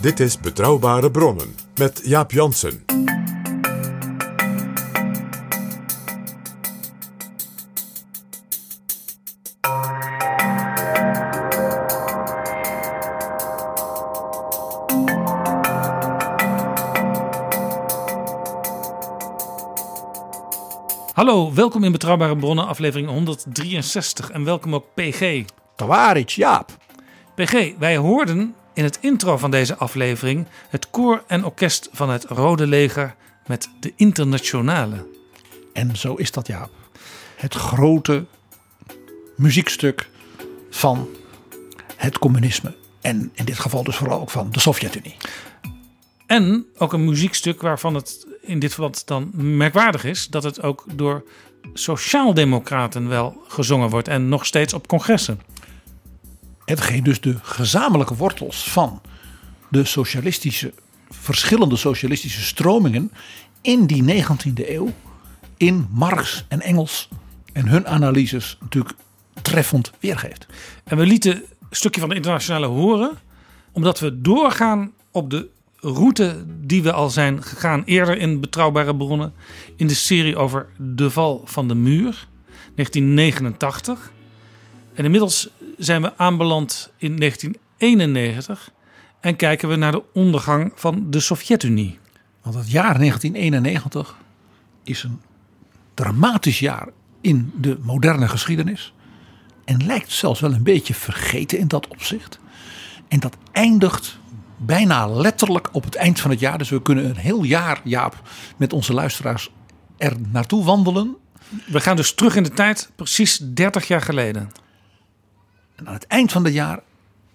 Dit is Betrouwbare Bronnen met Jaap Jansen. Hallo, welkom in Betrouwbare Bronnen, aflevering 163. En welkom ook PG. Tawaric, Jaap. PG, wij hoorden in het intro van deze aflevering het koor en orkest van het Rode Leger met de Internationale. En zo is dat, Jaap. Het grote muziekstuk van het communisme. En in dit geval dus vooral ook van de Sovjet-Unie. En ook een muziekstuk waarvan het in dit verband dan merkwaardig is dat het ook door sociaaldemocraten wel gezongen wordt en nog steeds op congressen. Hetgeen dus de gezamenlijke wortels van de socialistische, verschillende socialistische stromingen in die 19e eeuw in Marx en Engels en hun analyses natuurlijk treffend weergeeft. En we lieten een stukje van de internationale horen, omdat we doorgaan op de route die we al zijn gegaan eerder in betrouwbare bronnen. In de serie over de val van de muur, 1989. En inmiddels zijn we aanbeland in 1991 en kijken we naar de ondergang van de Sovjet-Unie. Want het jaar 1991 is een dramatisch jaar in de moderne geschiedenis. En lijkt zelfs wel een beetje vergeten in dat opzicht. En dat eindigt bijna letterlijk op het eind van het jaar. Dus we kunnen een heel jaar, Jaap, met onze luisteraars er naartoe wandelen. We gaan dus terug in de tijd, precies 30 jaar geleden. En aan het eind van het jaar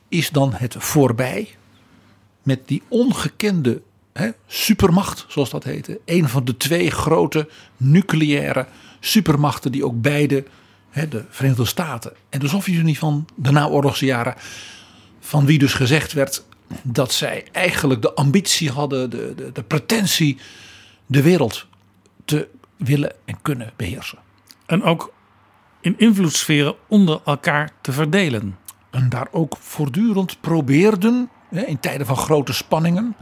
is dan het voorbij met die ongekende hè, supermacht, zoals dat heette. Een van de twee grote nucleaire supermachten die ook beide, hè, de Verenigde Staten en de Sovjet-Unie van de naoorlogse jaren, van wie dus gezegd werd dat zij eigenlijk de ambitie hadden, de, de, de pretentie, de wereld te willen en kunnen beheersen. En ook in invloedssferen onder elkaar te verdelen. En daar ook voortdurend probeerden, in tijden van grote spanningen,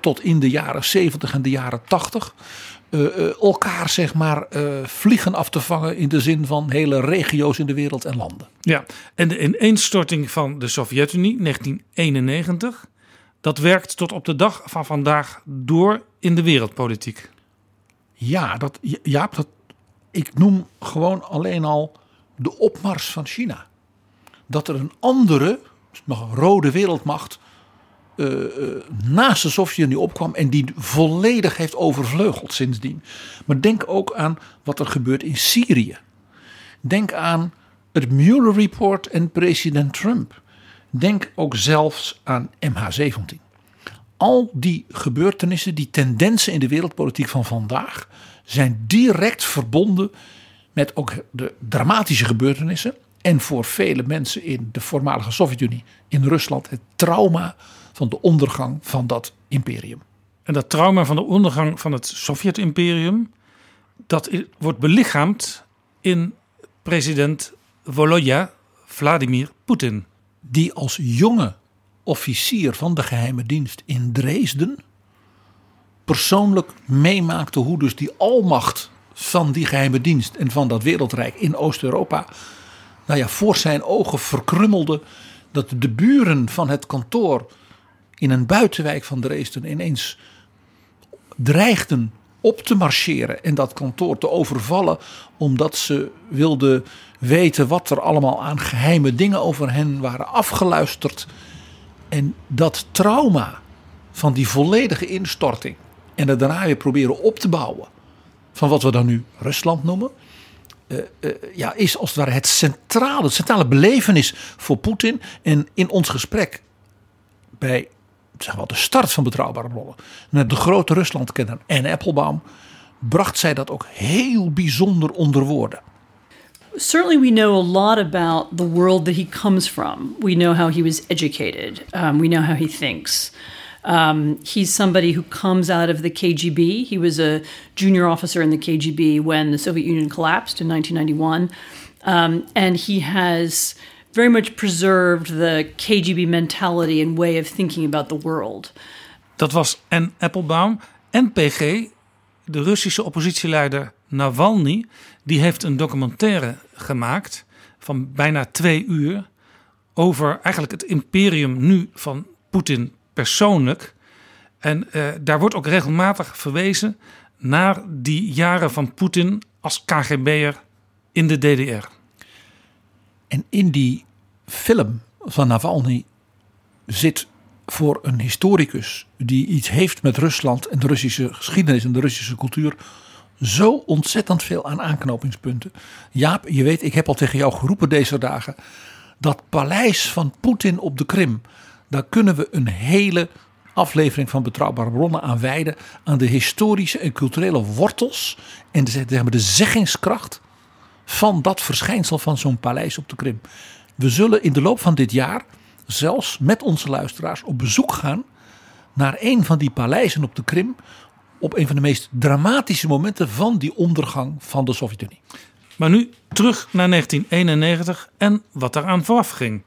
tot in de jaren 70 en de jaren 80, eh, eh, elkaar zeg maar eh, vliegen af te vangen in de zin van hele regio's in de wereld en landen. Ja, en de ineenstorting van de Sovjet-Unie 1991, dat werkt tot op de dag van vandaag door in de wereldpolitiek. Ja, dat, Jaap, dat, ik noem gewoon alleen al de opmars van China. Dat er een andere, nog een rode wereldmacht, eh, eh, naast de Sovjet-Unie opkwam en die volledig heeft overvleugeld sindsdien. Maar denk ook aan wat er gebeurt in Syrië. Denk aan het Mueller Report en president Trump. Denk ook zelfs aan MH17. Al die gebeurtenissen, die tendensen in de wereldpolitiek van vandaag, zijn direct verbonden met ook de dramatische gebeurtenissen. En voor vele mensen in de voormalige Sovjet-Unie, in Rusland, het trauma van de ondergang van dat imperium. En dat trauma van de ondergang van het Sovjet-imperium, dat wordt belichaamd in president Volodya Vladimir Poetin. die als jonge officier van de geheime dienst in Dresden persoonlijk meemaakte hoe dus die almacht van die geheime dienst en van dat wereldrijk in Oost-Europa, nou ja, voor zijn ogen verkrummelde. Dat de buren van het kantoor in een buitenwijk van Dresden ineens dreigden op te marcheren en dat kantoor te overvallen omdat ze wilden weten wat er allemaal aan geheime dingen over hen waren afgeluisterd. En dat trauma van die volledige instorting en het daarna weer proberen op te bouwen van wat we dan nu Rusland noemen, eh, eh, ja, is als het ware het centrale, het centrale belevenis voor Poetin. En in ons gesprek bij zeg maar, de start van betrouwbare bronnen met de grote Ruslandkenner en Applebaum bracht zij dat ook heel bijzonder onder woorden. certainly we know a lot about the world that he comes from. We know how he was educated. Um, we know how he thinks. Um, he's somebody who comes out of the KGB. He was a junior officer in the KGB when the Soviet Union collapsed in 1991. Um, and he has very much preserved the KGB mentality and way of thinking about the world. Dat was en Applebaum en PG, de Russische oppositieleider Navalny. Die heeft een documentaire gemaakt van bijna twee uur over eigenlijk het imperium nu van Poetin persoonlijk. En eh, daar wordt ook regelmatig verwezen naar die jaren van Poetin als KGB'er in de DDR. En in die film van Navalny zit voor een historicus die iets heeft met Rusland en de Russische geschiedenis en de Russische cultuur zo ontzettend veel aan aanknopingspunten. Jaap, je weet, ik heb al tegen jou geroepen deze dagen. Dat paleis van Poetin op de Krim, daar kunnen we een hele aflevering van Betrouwbare Bronnen aan wijden. Aan de historische en culturele wortels en de, zeg de zeggingskracht van dat verschijnsel van zo'n paleis op de Krim. We zullen in de loop van dit jaar zelfs met onze luisteraars op bezoek gaan naar een van die paleizen op de Krim. Op een van de meest dramatische momenten van die ondergang van de Sovjet-Unie. Maar nu terug naar 1991 en wat daaraan vooraf ging.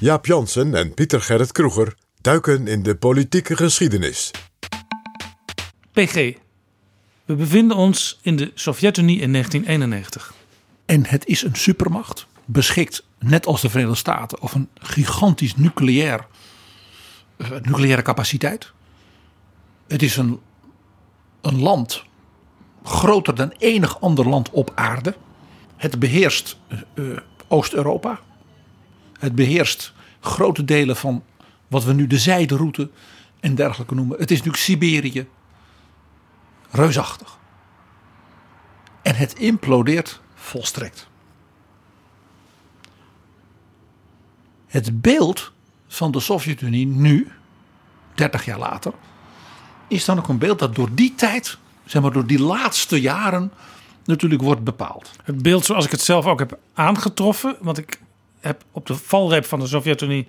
Jaap Jansen en Pieter Gerrit Kroeger duiken in de politieke geschiedenis. PG. We bevinden ons in de Sovjet-Unie in 1991. En het is een supermacht, beschikt net als de Verenigde Staten over een gigantisch nucleair, eh, nucleaire capaciteit. Het is een, een land groter dan enig ander land op aarde. Het beheerst eh, eh, Oost-Europa. Het beheerst grote delen van wat we nu de zijderoute en dergelijke noemen. Het is natuurlijk Siberië. Reusachtig. En het implodeert volstrekt. Het beeld van de Sovjet-Unie nu, 30 jaar later, is dan ook een beeld dat door die tijd, zeg maar door die laatste jaren, natuurlijk wordt bepaald. Het beeld zoals ik het zelf ook heb aangetroffen. Want ik heb op de valreep van de Sovjet-Unie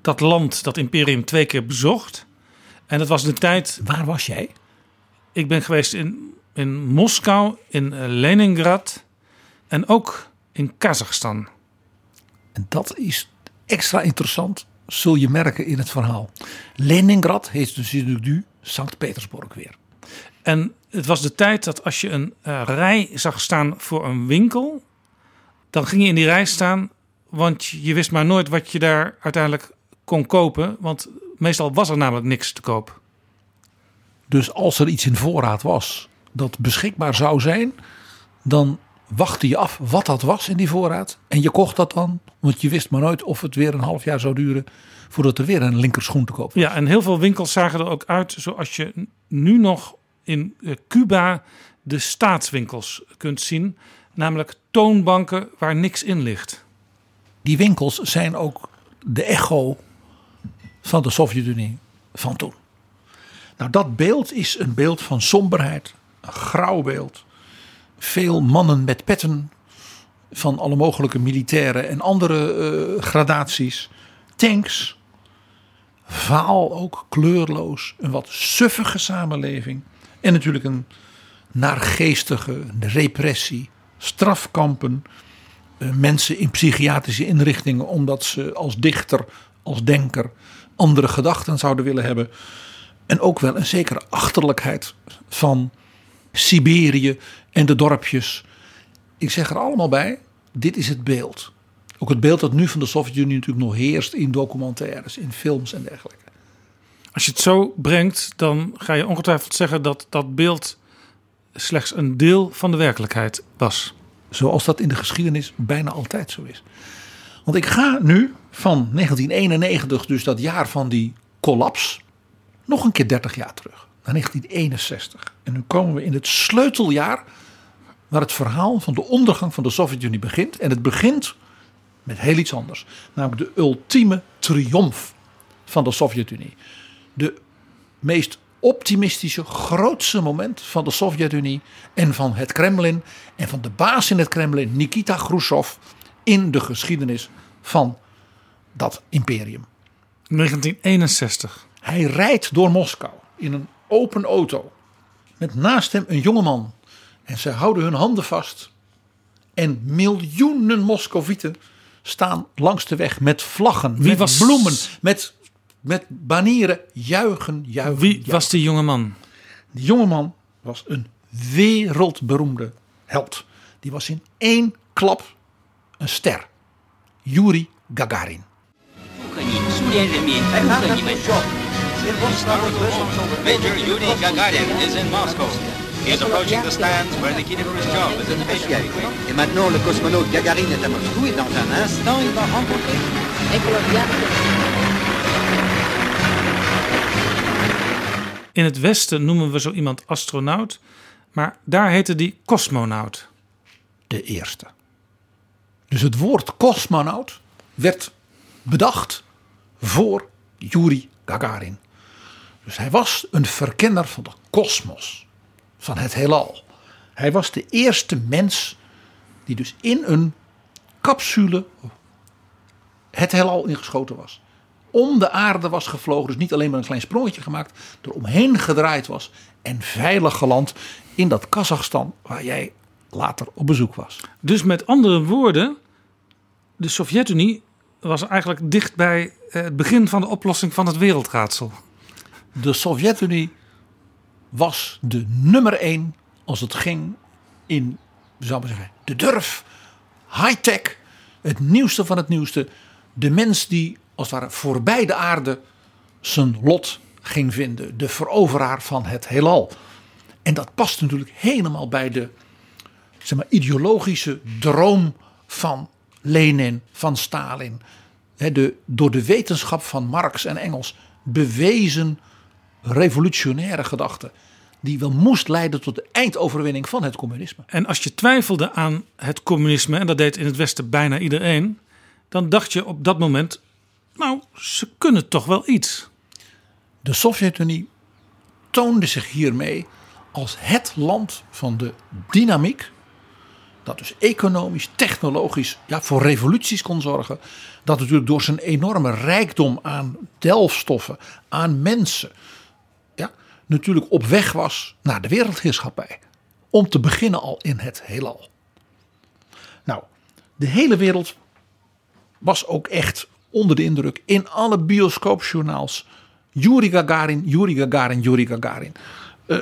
dat land, dat imperium, twee keer bezocht. En dat was de tijd. Waar was jij? Ik ben geweest in, in Moskou, in eh, Leningrad en ook in Kazachstan. En dat is extra interessant, zul je merken in het verhaal. Leningrad heet dus nu Sint-Petersburg weer. En het was de tijd dat als je een eh, rij zag staan voor een winkel, dan ging je in die rij staan, want je wist maar nooit wat je daar uiteindelijk kon kopen, want meestal was er namelijk niks te koop. Dus als er iets in voorraad was dat beschikbaar zou zijn, dan wachtte je af wat dat was in die voorraad. En je kocht dat dan, want je wist maar nooit of het weer een half jaar zou duren voordat er weer een linkerschoen te koop was. Ja, en heel veel winkels zagen er ook uit zoals je nu nog in eh, Cuba de staatswinkels kunt zien, namelijk toonbanken waar niks in ligt. Die winkels zijn ook de echo van de Sovjet-Unie van toen. Nou, dat beeld is een beeld van somberheid, een grauw beeld. Veel mannen met petten van alle mogelijke militaire en andere eh, gradaties. Tanks, vaal ook, kleurloos, een wat suffige samenleving. En natuurlijk een naargeestige repressie, strafkampen, mensen in psychiatrische inrichtingen omdat ze als dichter, als denker andere gedachten zouden willen hebben. En ook wel een zekere achterlijkheid van Siberië en de dorpjes. Ik zeg er allemaal bij, dit is het beeld. Ook het beeld dat nu van de Sovjet-Unie natuurlijk nog heerst in documentaires, in films en dergelijke. Als je het zo brengt, dan ga je ongetwijfeld zeggen dat dat beeld slechts een deel van de werkelijkheid was. Zoals dat in de geschiedenis bijna altijd zo is. Want ik ga nu van 1991, dus dat jaar van die collaps, nog een keer 30 jaar terug. Naar 1961. En nu komen we in het sleuteljaar waar het verhaal van de ondergang van de Sovjet-Unie begint. En het begint met heel iets anders. Namelijk de ultieme triomf van de Sovjet-Unie. De meest optimistische, grootste moment van de Sovjet-Unie en van het Kremlin en van de baas in het Kremlin, Nikita Khrushchev, in de geschiedenis van dat imperium. 1961. Hij rijdt door Moskou in een open auto met naast hem een jongeman. En ze houden hun handen vast. En miljoenen Moscovieten staan langs de weg met vlaggen, Wie met was- bloemen, met, met banieren, juichen, juichen. Wie juichen. was die jonge man? Die jongeman was een wereldberoemde held. Die was in één klap een ster. Yuri Gagarin. Major Yuri Gagarin is in Moscow. He is approaching the stands where Nikita Khrushchev is anticipating. Et maintenant, le cosmonaute Gagarine est à Moscou et dans un instant, il va rencontrer In het Westen noemen we zo iemand astronaut, maar daar heette die cosmonaut. De eerste. Dus het woord cosmonaut werd bedacht voor Yuri Gagarin. Dus hij was een verkenner van de kosmos, van het heelal. Hij was de eerste mens die dus in een capsule het heelal ingeschoten was. Om de aarde was gevlogen, dus niet alleen maar een klein sprongetje gemaakt, er omheen gedraaid was en veilig geland in dat Kazachstan waar jij later op bezoek was. Dus met andere woorden, de Sovjet-Unie was eigenlijk dicht bij eh, het begin van de oplossing van het wereldraadsel. De Sovjet-Unie was de nummer één als het ging in, zou ik maar zeggen, de durf, high-tech, het nieuwste van het nieuwste. De mens die als het ware voorbij de aarde zijn lot ging vinden. De veroveraar van het heelal. En dat past natuurlijk helemaal bij de zeg maar, ideologische droom van Lenin, van Stalin. De, door de wetenschap van Marx en Engels bewezen revolutionaire gedachte. Die wel moest leiden tot de eindoverwinning van het communisme. En als je twijfelde aan het communisme, en dat deed in het Westen bijna iedereen, dan dacht je op dat moment, nou, ze kunnen toch wel iets. De Sovjet-Unie toonde zich hiermee als het land van de dynamiek. Dat dus economisch, technologisch ja, voor revoluties kon zorgen. Dat natuurlijk door zijn enorme rijkdom aan delfstoffen, aan mensen. Ja, natuurlijk op weg was naar de wereldheerschappij. Om te beginnen al in het heelal. Nou, de hele wereld was ook echt onder de indruk. In alle bioscoopjournaals. Yuri Gagarin, Yuri Gagarin, Yuri Gagarin. Eh,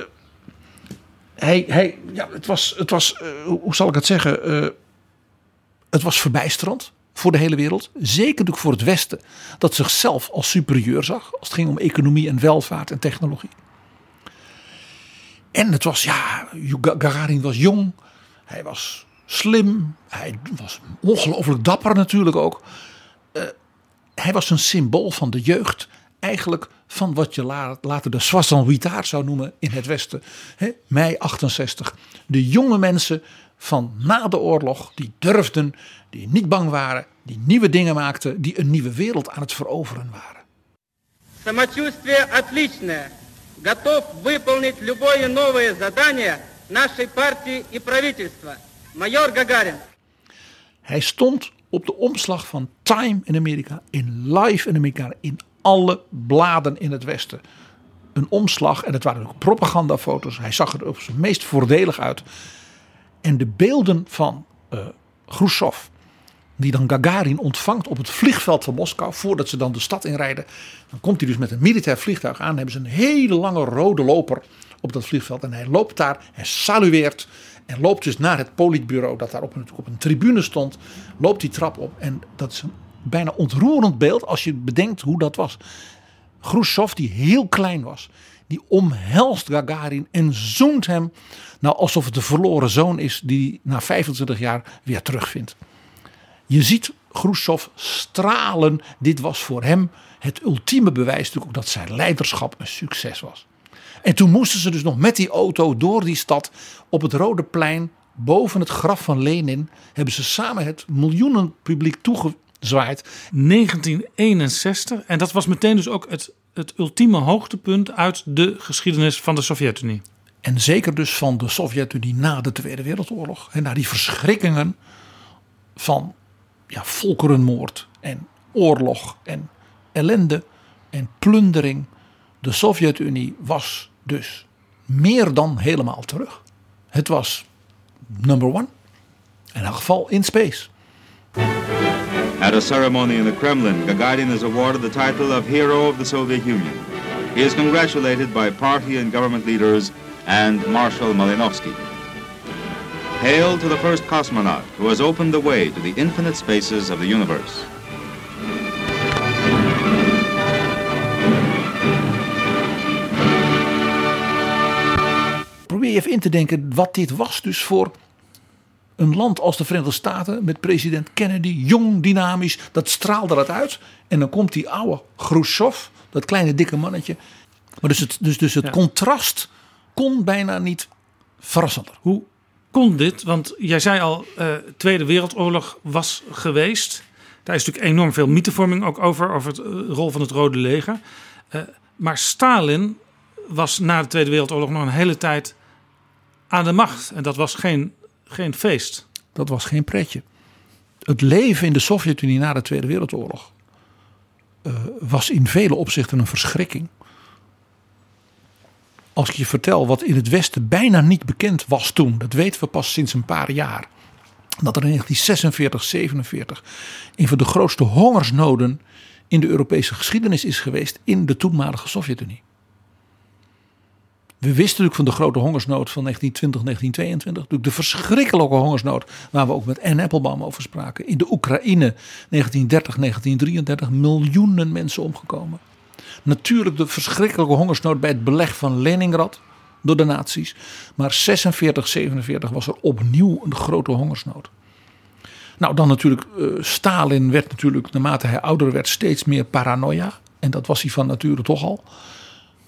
hij, ja, het was, het was eh, hoe zal ik het zeggen? Eh, het was verbijsterend voor de hele wereld. Zeker natuurlijk voor het Westen. Dat zichzelf als superieur zag. Als het ging om economie en welvaart en technologie. En het was, ja, Gagarin was jong. Hij was slim. Hij was ongelooflijk dapper natuurlijk ook Uh, hij was een symbool van de jeugd. Eigenlijk van wat je later de soixante-huitard zou noemen in het Westen. He, mei 68. De jonge mensen van na de oorlog die durfden, die niet bang waren, die nieuwe dingen maakten, die een nieuwe wereld aan het veroveren waren. Самочувствие отличное. Готов выполнить любое новое задание нашей партии и правительства. Майор Гагарин. Hij stond op de omslag van Time in Amerika, in Life in Amerika, in alle bladen in het Westen. een omslag. En het waren ook propagandafoto's. Hij zag er op zijn meest voordelig uit. En de beelden van uh, Khrushchev, die dan Gagarin ontvangt op het vliegveld van Moskou, voordat ze dan de stad inrijden. Dan komt hij dus met een militair vliegtuig aan. hebben ze een hele lange rode loper op dat vliegveld. En hij loopt daar, hij salueert. En loopt dus naar het politbureau dat daar op een, op een tribune stond. Loopt die trap op. En dat is een bijna ontroerend beeld als je bedenkt hoe dat was. Khrushchev, die heel klein was, die omhelst Gagarin en zoent hem. Nou, alsof het de verloren zoon is die na 25 jaar weer terugvindt. Je ziet Khrushchev stralen. Dit was voor hem het ultieme bewijs natuurlijk ook dat zijn leiderschap een succes was. En toen moesten ze dus nog met die auto door die stad op het Rode Plein boven het graf van Lenin hebben ze samen het miljoenen publiek toegezwaaid. 1961 en dat was meteen dus ook het, het ultieme hoogtepunt uit de geschiedenis van de Sovjet-Unie. En zeker dus van de Sovjet-Unie na de Tweede Wereldoorlog. En na die verschrikkingen van ja, volkerenmoord en oorlog en ellende en plundering. De Sovjet-Unie was dus meer dan helemaal terug. Het was number one. In elk geval in space. At a ceremony in the Kremlin, Gagarin is awarded the title of Hero of the Soviet Union. He is congratulated by party and government leaders and Marshal Malinovsky. Hail to the first cosmonaut who has opened the way to the infinite spaces of the universe. Probeer je even in te denken wat dit was dus voor een land als de Verenigde Staten met president Kennedy, jong, dynamisch, dat straalde dat uit. En dan komt die oude Khrushchev, dat kleine dikke mannetje. Maar dus het, dus, dus het contrast kon bijna niet verrassender. Hoe kon dit? Want jij zei al, uh, Tweede Wereldoorlog was geweest. Daar is natuurlijk enorm veel mythevorming ook over, over de uh, rol van het Rode Leger. Uh, maar Stalin was na de Tweede Wereldoorlog nog een hele tijd aan de macht. En dat was geen, geen feest. Dat was geen pretje. Het leven in de Sovjet-Unie na de Tweede Wereldoorlog uh, was in vele opzichten een verschrikking. Als ik je vertel wat in het Westen bijna niet bekend was toen, dat weten we pas sinds een paar jaar. Dat er in 1946, 47 een van de grootste hongersnoden in de Europese geschiedenis is geweest in de toenmalige Sovjet-Unie. We wisten natuurlijk van de grote hongersnood van 1920, 1922. Natuurlijk de verschrikkelijke hongersnood waar we ook met Anne Applebaum over spraken. In de Oekraïne 1930, 1933 miljoenen mensen omgekomen. Natuurlijk de verschrikkelijke hongersnood bij het beleg van Leningrad door de nazi's. Maar 46, 47 was er opnieuw een grote hongersnood. Nou, dan natuurlijk, uh, Stalin werd natuurlijk, naarmate hij ouder werd, steeds meer paranoia. En dat was hij van nature toch al.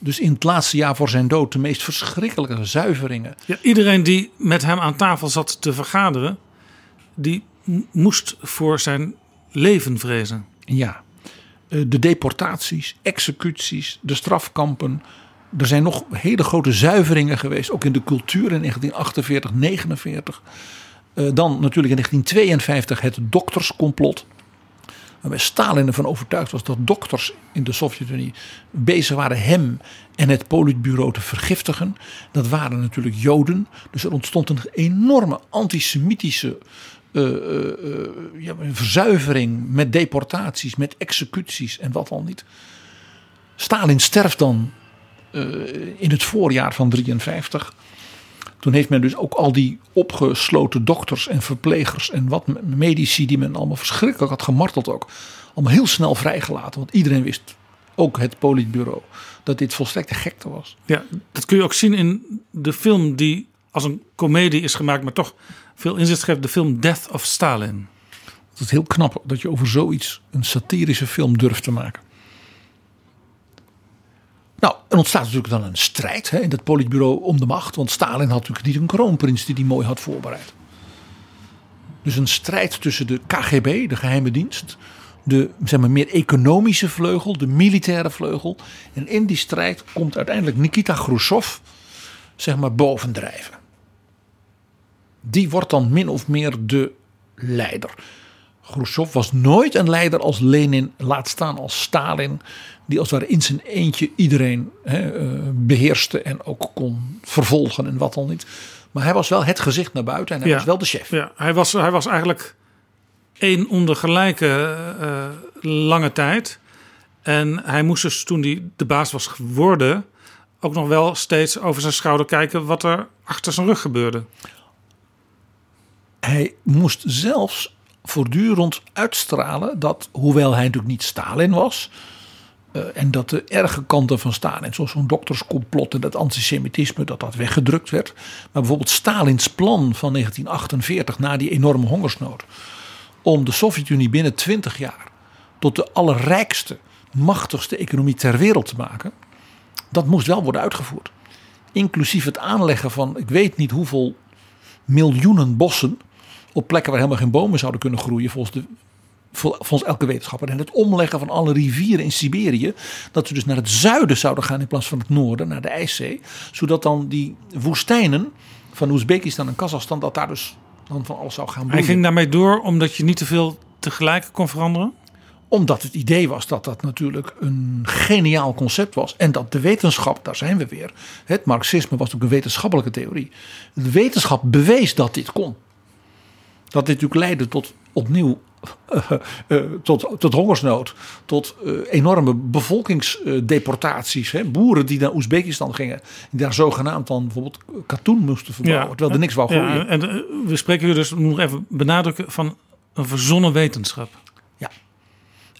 Dus in het laatste jaar voor zijn dood de meest verschrikkelijke zuiveringen. Ja, iedereen die met hem aan tafel zat te vergaderen, die moest voor zijn leven vrezen. Ja, de deportaties, executies, de strafkampen. Er zijn nog hele grote zuiveringen geweest, ook in de cultuur in 1948, 49. Dan natuurlijk in 1952 het dokterscomplot. Waarbij Stalin ervan overtuigd was dat dokters in de Sovjet-Unie bezig waren hem en het politbureau te vergiftigen. Dat waren natuurlijk Joden. Dus er ontstond een enorme antisemitische uh, uh, ja, verzuivering met deportaties, met executies en wat al niet. Stalin sterft dan in het voorjaar van 53. Toen heeft men dus ook al die opgesloten dokters en verplegers en wat medici die men allemaal verschrikkelijk had gemarteld ook. Allemaal heel snel vrijgelaten. Want iedereen wist, ook het politbureau, dat dit volstrekte gekte was. Ja, dat kun je ook zien in de film die als een komedie is gemaakt, maar toch veel inzicht geeft. De film Death of Stalin. Het is heel knap dat je over zoiets een satirische film durft te maken. Nou, er ontstaat natuurlijk dan een strijd hè, in het politbureau om de macht. Want Stalin had natuurlijk niet een kroonprins die die mooi had voorbereid. Dus een strijd tussen de KGB, de geheime dienst, de zeg maar, meer economische vleugel, de militaire vleugel. En in die strijd komt uiteindelijk Nikita Khrushchev zeg maar, bovendrijven. Die wordt dan min of meer de leider. Khrushchev was nooit een leider als Lenin, laat staan als Stalin, die als het ware in zijn eentje iedereen hè, eh, beheerste en ook kon vervolgen en wat dan niet. Maar hij was wel het gezicht naar buiten en hij Ja. was wel de chef. Ja, hij was, hij was eigenlijk één onder gelijke eh, lange tijd. En hij moest dus toen hij de baas was geworden... ook nog wel steeds over zijn schouder kijken... wat er achter zijn rug gebeurde. Hij moest zelfs voortdurend uitstralen dat, hoewel hij natuurlijk niet Stalin was. Eh, en dat de erge kanten van Stalin, zoals zo'n dokterscomplot en dat antisemitisme, dat dat weggedrukt werd. Maar bijvoorbeeld Stalins plan van 1948 na die enorme hongersnood. om de Sovjet-Unie binnen 20 jaar tot de allerrijkste, machtigste economie ter wereld te maken. dat moest wel worden uitgevoerd. Inclusief het aanleggen van, ik weet niet hoeveel miljoenen bossen. op plekken waar helemaal geen bomen zouden kunnen groeien, volgens, de, volgens elke wetenschapper. En het omleggen van alle rivieren in Siberië. dat ze dus naar het zuiden zouden gaan in plaats van het noorden, naar de IJszee. Zodat dan die woestijnen van Oezbekistan en Kazachstan. dat daar dus dan van alles zou gaan Hij bloeien. ging daarmee door omdat je niet te veel tegelijk kon veranderen. Omdat het idee was dat dat natuurlijk een geniaal concept was. En dat de wetenschap, daar zijn we weer. Het marxisme was natuurlijk een wetenschappelijke theorie. De wetenschap bewees dat dit kon. Dat dit natuurlijk leidde tot opnieuw eh, eh, tot, tot hongersnood. Tot eh, enorme bevolkingsdeportaties. hè. Boeren die naar Oezbekistan gingen. Die daar zogenaamd dan bijvoorbeeld katoen moesten verbouwen. terwijl er niks wou groeien. Ja, en we spreken hier dus, nog even benadrukken, van een verzonnen wetenschap.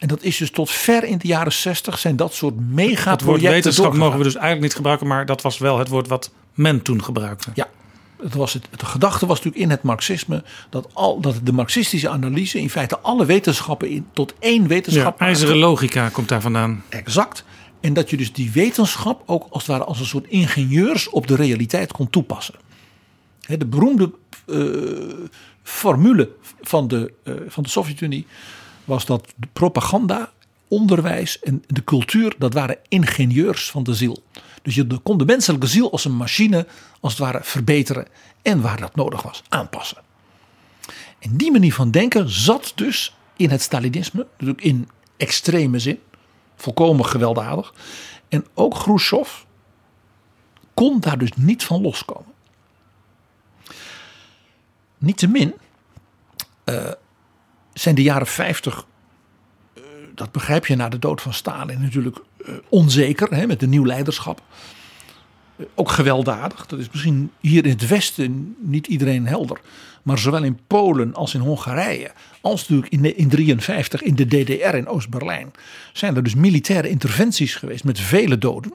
En dat is dus tot ver in de jaren 60 zijn dat soort Het woord megaprojecten wetenschap mogen we dus eigenlijk niet gebruiken, maar dat was wel het woord wat men toen gebruikte. Ja, het was het, de gedachte was natuurlijk in het marxisme dat, al, dat de marxistische analyse in feite alle wetenschappen in, tot één Ja, wetenschap ijzeren logica komt daar vandaan. Exact. En dat je dus die wetenschap ook als het ware als een soort ingenieurs op de realiteit kon toepassen. De beroemde eh, formule van de, eh, van de Sovjet-Unie was dat de propaganda, onderwijs en de cultuur, dat waren ingenieurs van de ziel. Dus je kon de menselijke ziel als een machine, als het ware, verbeteren en waar dat nodig was, aanpassen. En die manier van denken zat dus in het Stalinisme, natuurlijk in extreme zin, volkomen gewelddadig. En ook Khrushchev kon daar dus niet van loskomen. Niettemin eh zijn de jaren 50, eh, dat begrijp je na de dood van Stalin, natuurlijk onzeker hè, met een nieuw leiderschap. Eh, ook gewelddadig. Dat is misschien hier in het Westen niet iedereen helder. Maar zowel in Polen als in Hongarije, als natuurlijk in 1953 in de DDR in Oost-Berlijn, zijn er dus militaire interventies geweest met vele doden.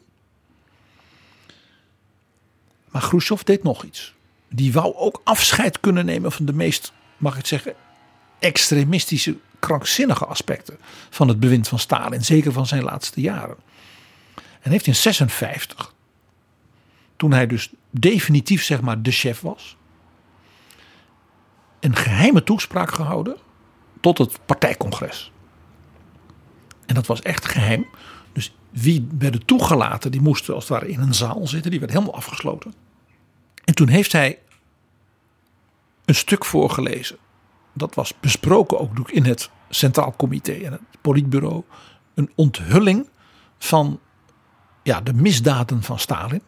Maar Khrushchev deed nog iets. Die wou ook afscheid kunnen nemen van de meest, mag ik het zeggen, extremistische, krankzinnige aspecten van het bewind van Stalin. Zeker van zijn laatste jaren. En heeft in 56, toen hij dus definitief zeg maar de chef was, een geheime toespraak gehouden tot het partijcongres. En dat was echt geheim. Dus wie werden toegelaten, die moesten als het ware in een zaal zitten. Die werd helemaal afgesloten. En toen heeft hij een stuk voorgelezen. Dat was besproken ook in het Centraal Comité en het Politbureau. Een onthulling van ja, de misdaden van Stalin.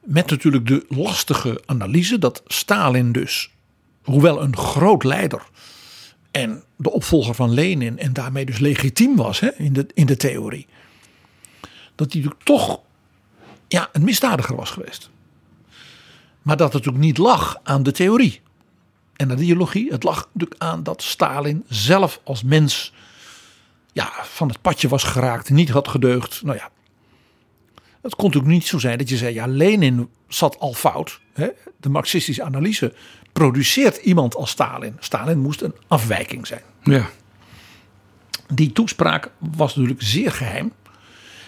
Met natuurlijk de lastige analyse dat Stalin dus, hoewel een groot leider en de opvolger van Lenin en daarmee dus legitiem was hè, in, de, in de theorie, dat hij natuurlijk toch ja, een misdadiger was geweest. Maar dat het natuurlijk niet lag aan de theorie en de ideologie. Het lag natuurlijk aan dat Stalin zelf als mens ja, van het padje was geraakt, niet had gedeugd. Nou ja, het kon natuurlijk niet zo zijn dat je zei, ja, Lenin zat al fout. Hè? De marxistische analyse produceert iemand als Stalin. Stalin moest een afwijking zijn. Ja. Die toespraak was natuurlijk zeer geheim.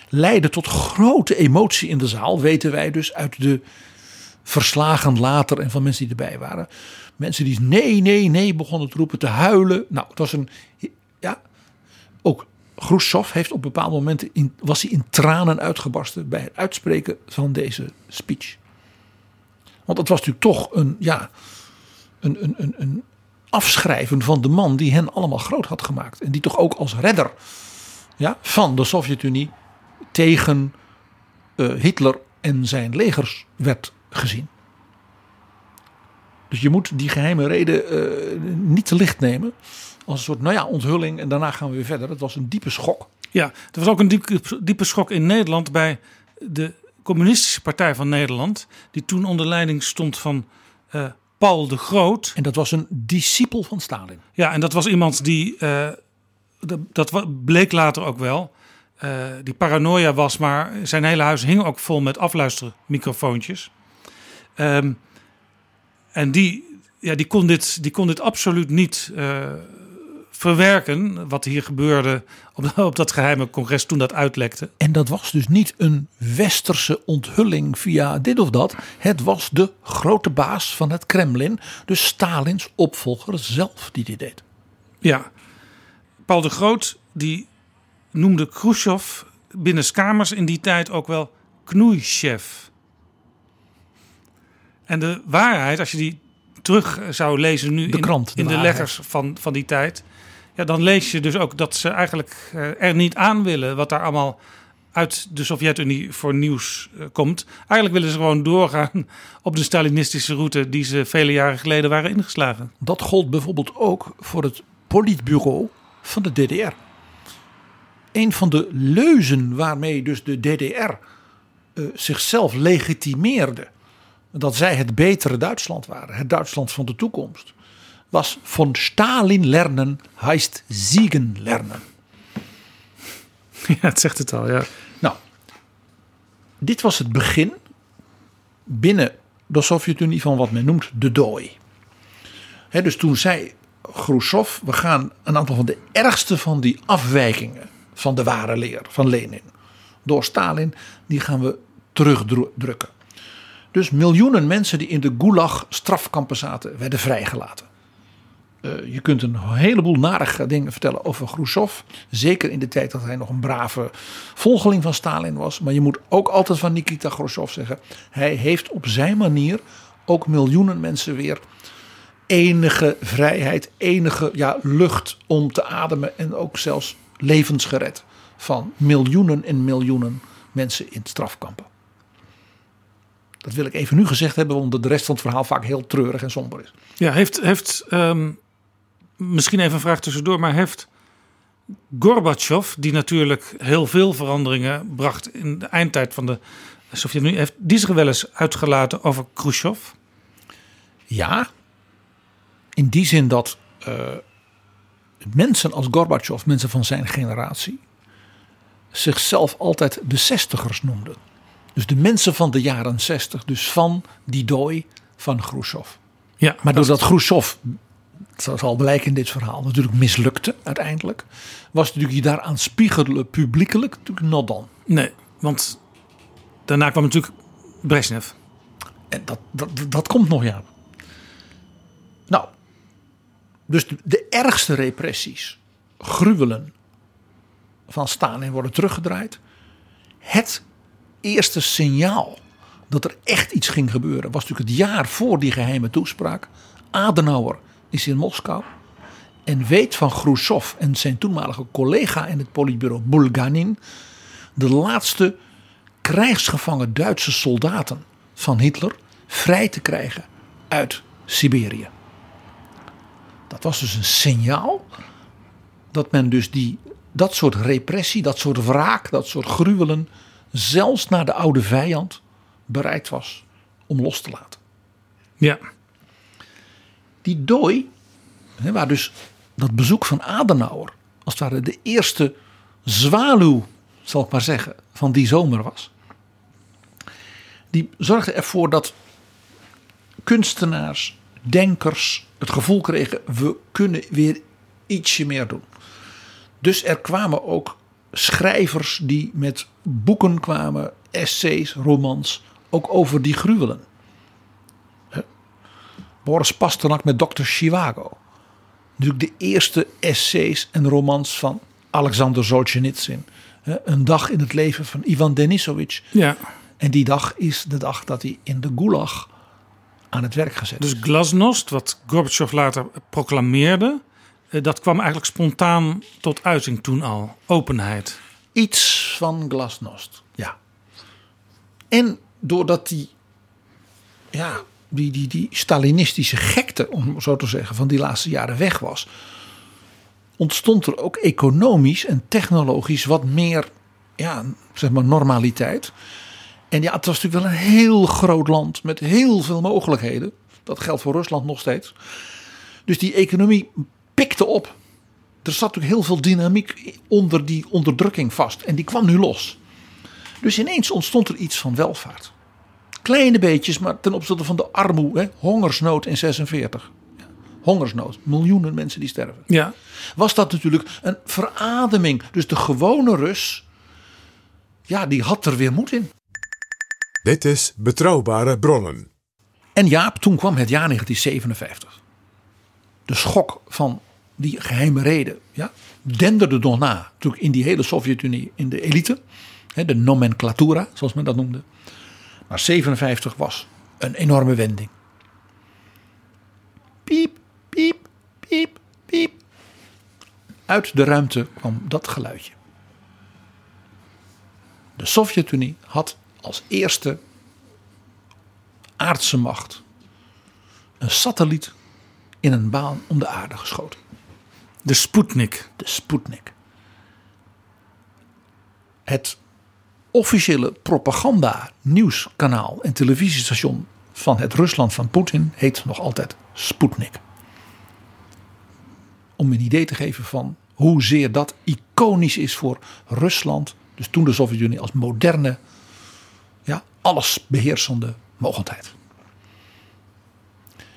Leidde tot grote emotie in de zaal, weten wij dus uit de verslagen later en van mensen die erbij waren. Mensen die nee, nee, nee begonnen te roepen, te huilen. Nou, het was een, ja, ook Khrushchev heeft op bepaalde momenten in, was hij in tranen uitgebarsten bij het uitspreken van deze speech. Want het was natuurlijk toch een, ja, een, een, een, een afschrijven van de man die hen allemaal groot had gemaakt. En die toch ook als redder ja, van de Sovjet-Unie tegen eh, Hitler en zijn legers werd gezien. Dus je moet die geheime reden eh, niet te licht nemen. Als een soort, nou ja, onthulling en daarna gaan we weer verder. Het was een diepe schok. Ja, er was ook een diepe, diepe schok in Nederland bij de Communistische Partij van Nederland. Die toen onder leiding stond van eh, Paul de Groot. En dat was een discipel van Stalin. Ja, en dat was iemand die, eh, dat, dat bleek later ook wel, die paranoia was, maar zijn hele huis hing ook vol met afluistermicrofoontjes. Ehm, en die, ja, die, kon dit, die kon dit absoluut niet eh, verwerken, wat hier gebeurde op, op dat geheime congres toen dat uitlekte. En dat was dus niet een westerse onthulling via dit of dat. Het was de grote baas van het Kremlin, dus Stalins opvolger zelf die dit deed. Ja, Paul de Groot die noemde Khrushchev binnenskamers in die tijd ook wel knoeichef. En de waarheid, als je die terug zou lezen nu De in, krant, de in de letters van, van die tijd, ja, dan lees je dus ook dat ze eigenlijk eh, er niet aan willen wat daar allemaal uit de Sovjet-Unie voor nieuws eh, komt. Eigenlijk willen ze gewoon doorgaan op de Stalinistische route die ze vele jaren geleden waren ingeslagen. Dat gold bijvoorbeeld ook voor het politbureau van de DDR. Een van de leuzen waarmee dus de DDR eh, zichzelf legitimeerde dat zij het betere Duitsland waren, het Duitsland van de toekomst, was van Stalin lernen heist siegen lernen. Ja, het zegt het al, ja. Nou, dit was het begin binnen de Sovjet-Unie van wat men noemt de dooi. Dus toen zei Khrushchev, we gaan een aantal van de ergste van die afwijkingen van de ware leer van Lenin door Stalin, die gaan we terugdrukken. Dus miljoenen mensen die in de gulag strafkampen zaten, werden vrijgelaten. Eh, je kunt een heleboel narige dingen vertellen over Khrushchev. Zeker in de tijd dat hij nog een brave volgeling van Stalin was. Maar je moet ook altijd van Nikita Khrushchev zeggen. Hij heeft op zijn manier ook miljoenen mensen weer enige vrijheid, enige ja, lucht om te ademen. En ook zelfs levens gered van miljoenen en miljoenen mensen in strafkampen. Dat wil ik even nu gezegd hebben, omdat de rest van het verhaal vaak heel treurig en somber is. Ja, heeft, heeft ehm, misschien even een vraag tussendoor, maar heeft Gorbachev, die natuurlijk heel veel veranderingen bracht in de eindtijd van de Sovjet-Unie, heeft die zich wel eens uitgelaten over Khrushchev? Ja, in die zin dat eh, mensen als Gorbachev, mensen van zijn generatie, zichzelf altijd de zestigers noemden. Dus de mensen van de jaren zestig, dus van die dooi van Khrushchev. Ja, maar doordat Khrushchev, dat zal blijken in dit verhaal, natuurlijk mislukte uiteindelijk, was natuurlijk die daaraan spiegelen publiekelijk natuurlijk not dan. Nee, want daarna kwam natuurlijk Brezhnev. En dat, dat, dat komt nog, ja. Nou, dus de, de ergste repressies, gruwelen van Stalin worden teruggedraaid. Het eerste signaal dat er echt iets ging gebeuren was natuurlijk het jaar voor die geheime toespraak. Adenauer is in Moskou en weet van Khrushchev en zijn toenmalige collega in het politbureau Bulganin de laatste krijgsgevangen Duitse soldaten van Hitler vrij te krijgen uit Siberië. Dat was dus een signaal dat men dus die, dat soort repressie, dat soort wraak, dat soort gruwelen, zelfs naar de oude vijand bereid was om los te laten. Ja. Die dooi, waar dus dat bezoek van Adenauer als het ware de eerste zwaluw, zal ik maar zeggen, van die zomer was. Die zorgde ervoor dat kunstenaars, denkers het gevoel kregen: we kunnen weer ietsje meer doen. Dus er kwamen ook schrijvers die met boeken kwamen, essays, romans, ook over die gruwelen. Boris Pasternak met Dr. Chivago. Natuurlijk de eerste essays en romans van Alexander Solzhenitsyn. Een dag in het leven van Ivan Denisovich. Ja. En die dag is de dag dat hij in de gulag aan het werk gezet. Dus glasnost, wat Gorbachev later proclameerde, eh, dat kwam eigenlijk spontaan tot uiting toen al. Openheid. Iets van glasnost, ja. En doordat die, ja, die, die, die Stalinistische gekte, om zo te zeggen, van die laatste jaren weg was, ontstond er ook economisch en technologisch wat meer, ja, zeg maar normaliteit. En ja, het was natuurlijk wel een heel groot land met heel veel mogelijkheden. Dat geldt voor Rusland nog steeds. Dus die economie pikte op. Er zat natuurlijk heel veel dynamiek onder die onderdrukking vast. En die kwam nu los. Dus ineens ontstond er iets van welvaart. Kleine beetjes, maar ten opzichte van de armoede, hè, hongersnood in 46. Hongersnood, miljoenen mensen die sterven. Ja. Was dat natuurlijk een verademing. Dus de gewone Rus, ja, die had er weer moed in. Dit is Betrouwbare Bronnen. En Jaap, toen kwam het jaar 1957. De schok van die geheime reden ja, denderde nog na. Natuurlijk in die hele Sovjet-Unie, in de elite. hè, De nomenclatura, zoals men dat noemde. Maar 57 was een enorme wending. Piep, piep, piep, piep. Uit de ruimte kwam dat geluidje. De Sovjet-Unie had als eerste aardse macht een satelliet in een baan om de aarde geschoten. De Sputnik. De Sputnik. Het officiële propaganda nieuwskanaal en televisiestation van het Rusland van Poetin heet nog altijd Sputnik. Om een idee te geven van hoezeer dat iconisch is voor Rusland. Dus toen de Sovjet-Unie als moderne, ja, alles beheersende mogendheid.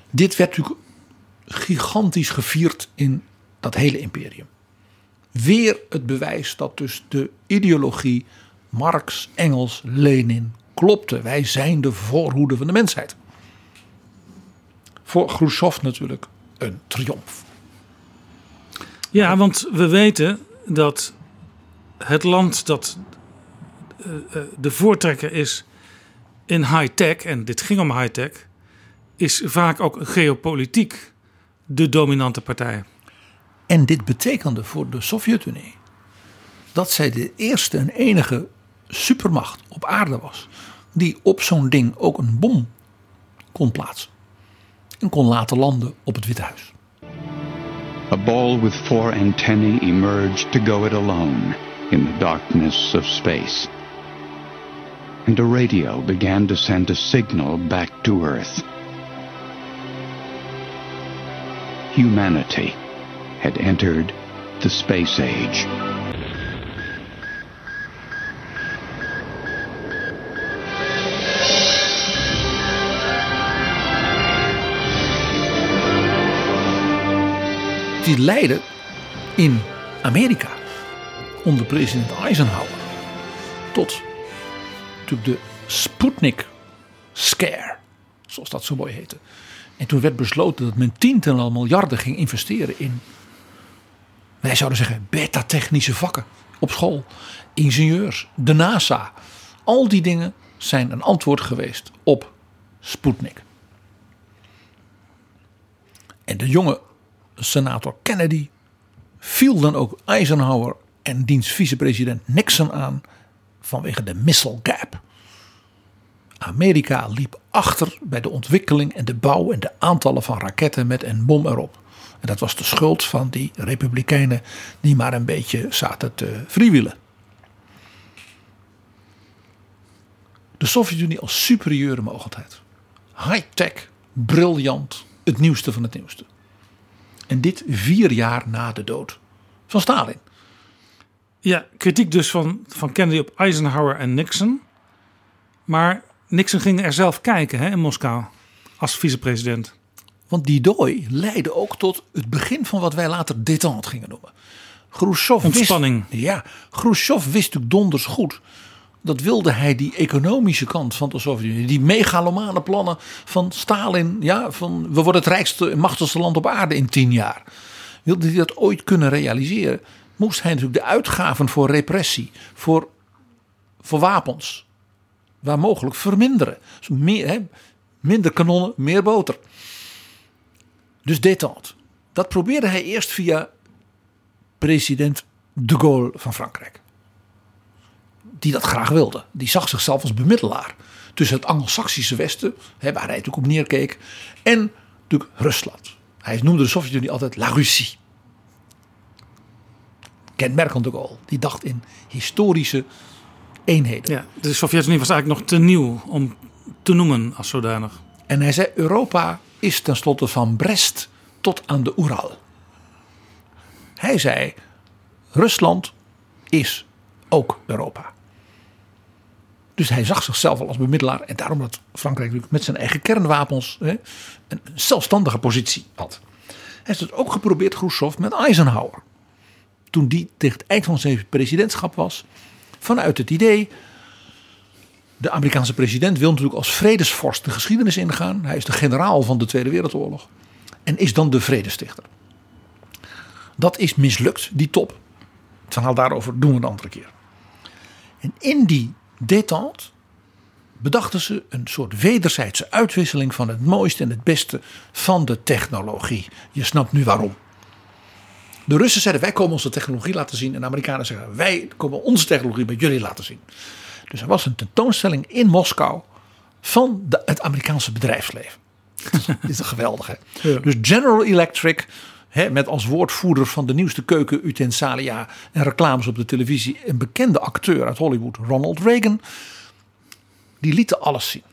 Dit werd natuurlijk gigantisch gevierd in dat hele imperium. Weer het bewijs dat dus de ideologie Marx, Engels, Lenin klopte. Wij zijn de voorhoede van de mensheid. Voor Khrushchev natuurlijk een triomf. Ja, want we weten dat het land dat eh, eh, de voortrekker is in high-tech, en dit ging om high-tech, is vaak ook geopolitiek de dominante partij. En dit betekende voor de Sovjet-Unie dat zij de eerste en enige supermacht op aarde was die op zo'n ding ook een bom kon plaatsen en kon laten landen op het Witte Huis. A ball with four antennae emerged to go it alone in the darkness of space. And a radio began to send a signal back to Earth. Humanity had entered the space age. Die leidde in Amerika onder president Eisenhower tot de Sputnik scare, zoals dat zo mooi heette. En toen werd besloten dat men tientallen miljarden ging investeren in, wij zouden zeggen, beta-technische vakken op school, ingenieurs, de NASA. Al die dingen zijn een antwoord geweest op Sputnik. En de jonge senator Kennedy viel dan ook Eisenhower en diens vicepresident Nixon aan vanwege de missile gap. Amerika liep achter bij de ontwikkeling en de bouw en de aantallen van raketten met een bom erop. En dat was de schuld van die republikeinen die maar een beetje zaten te freewheelen. De Sovjet-Unie als superieure mogelijkheid. High-tech, briljant, het nieuwste van het nieuwste. En dit vier jaar na de dood van Stalin. Ja, kritiek dus van, van Kennedy op Eisenhower en Nixon. Maar Nixon ging er zelf kijken hè, in Moskou als vicepresident. Want die dooi leidde ook tot het begin van wat wij later détente gingen noemen. Khrushchev Ontspanning. Wist, ja, Khrushchev wist natuurlijk donders goed. Dat wilde hij die economische kant van de Sovjet-Unie. Die megalomane plannen van Stalin. Ja, van we worden het rijkste en machtigste land op aarde in tien jaar. Wilde hij dat ooit kunnen realiseren. Moest hij natuurlijk de uitgaven voor repressie. Voor, voor wapens. Waar mogelijk verminderen. Dus meer, hè, Minder kanonnen, meer boter. Dus détente. Dat probeerde hij eerst via president de Gaulle van Frankrijk. Die dat graag wilde. Die zag zichzelf als bemiddelaar tussen het Anglo-Saxische Westen, hè, waar hij natuurlijk op neerkeek, en natuurlijk Rusland. Hij noemde de Sovjet-Unie altijd La Russie. Kenmerkend de Gaulle. Die dacht in historische eenheden. Ja, de Sovjet-Unie was eigenlijk nog te nieuw om te noemen als zodanig. En hij zei: Europa is tenslotte van Brest tot aan de Oeral. Hij zei: Rusland is ook Europa. Dus hij zag zichzelf al als bemiddelaar. En daarom dat Frankrijk met zijn eigen kernwapens een zelfstandige positie had. Hij heeft het ook geprobeerd, Khrushchev, met Eisenhower. Toen die tegen het eind van zijn presidentschap was. Vanuit het idee. De Amerikaanse president wil natuurlijk als vredesvorst de geschiedenis ingaan. Hij is de generaal van de Tweede Wereldoorlog. En is dan de vredestichter. Dat is mislukt, die top. Het verhaal daarover doen we een andere keer. En in die détente bedachten ze een soort wederzijdse uitwisseling van het mooiste en het beste van de technologie. Je snapt nu waarom. De Russen zeiden wij komen onze technologie laten zien en de Amerikanen zeggen wij komen onze technologie bij jullie laten zien. Dus er was een tentoonstelling in Moskou van de, het Amerikaanse bedrijfsleven. Dat is toch geweldig hè? Dus General Electric Hè, met als woordvoerder van de nieuwste keukenutensalia en reclames op de televisie een bekende acteur uit Hollywood, Ronald Reagan. Die lieten alles zien.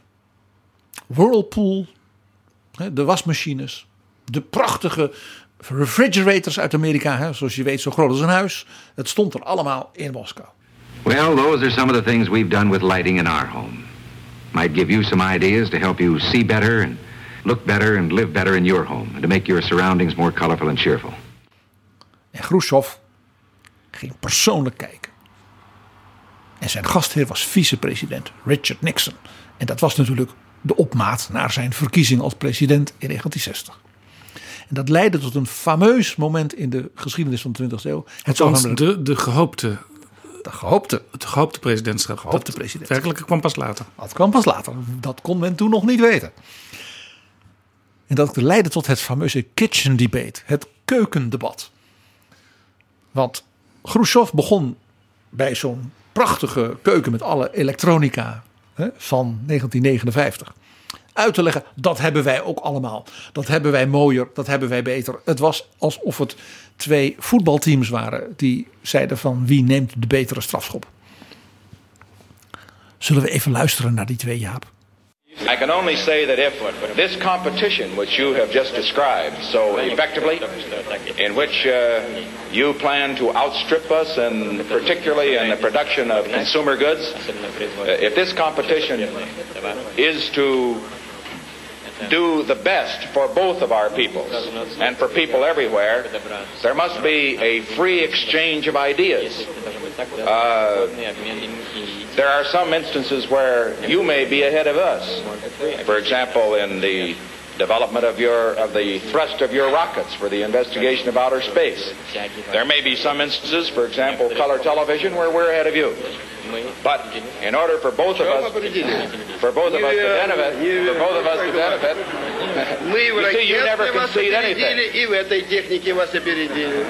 Whirlpool, hè, de wasmachines, de prachtige refrigerators uit Amerika, hè, zoals je weet zo groot als een huis. Het stond er allemaal in Moskou. Well, those are some of the things we've done with lighting in our home. Might give you some ideas to help you see better and look better and live better in your home and to make your surroundings more colorful and cheerful. En Khrushchev ging persoonlijk kijken. En zijn gastheer was vicepresident Richard Nixon. En dat was natuurlijk de opmaat naar zijn verkiezing als president in 1960. En dat leidde tot een fameus moment in de geschiedenis van de 20e eeuw. Het was de, de gehoopte. De gehoopte. Het gehoopte presidentschap. Gehoopte dat president. werkelijke kwam pas later. Dat kwam pas later. Dat kon men toen nog niet weten. En dat leidde tot het fameuze kitchen debate, het keukendebat. Want Khrushchev begon bij zo'n prachtige keuken met alle elektronica hè, van 1959 uit te leggen, dat hebben wij ook allemaal. Dat hebben wij mooier, dat hebben wij beter. Het was alsof het twee voetbalteams waren die zeiden van wie neemt de betere strafschop. Zullen we even luisteren naar die twee Jaap? I can only say that if this competition, which you have just described so effectively, in which uh, you plan to outstrip us, and particularly in the production of consumer goods, uh, if this competition is to do the best for both of our peoples and for people everywhere, there must be a free exchange of ideas. Uh, there are some instances where you may be ahead of us. For example, in the development of your of the thrust of your rockets for the investigation of outer space. There may be some instances, for example, color television, where we're ahead of you. But in order for both of us, for both of us to benefit, for both of us to benefit, Мы в you see, you never ракете вас concede anything. опередили и в этой технике вас опередили.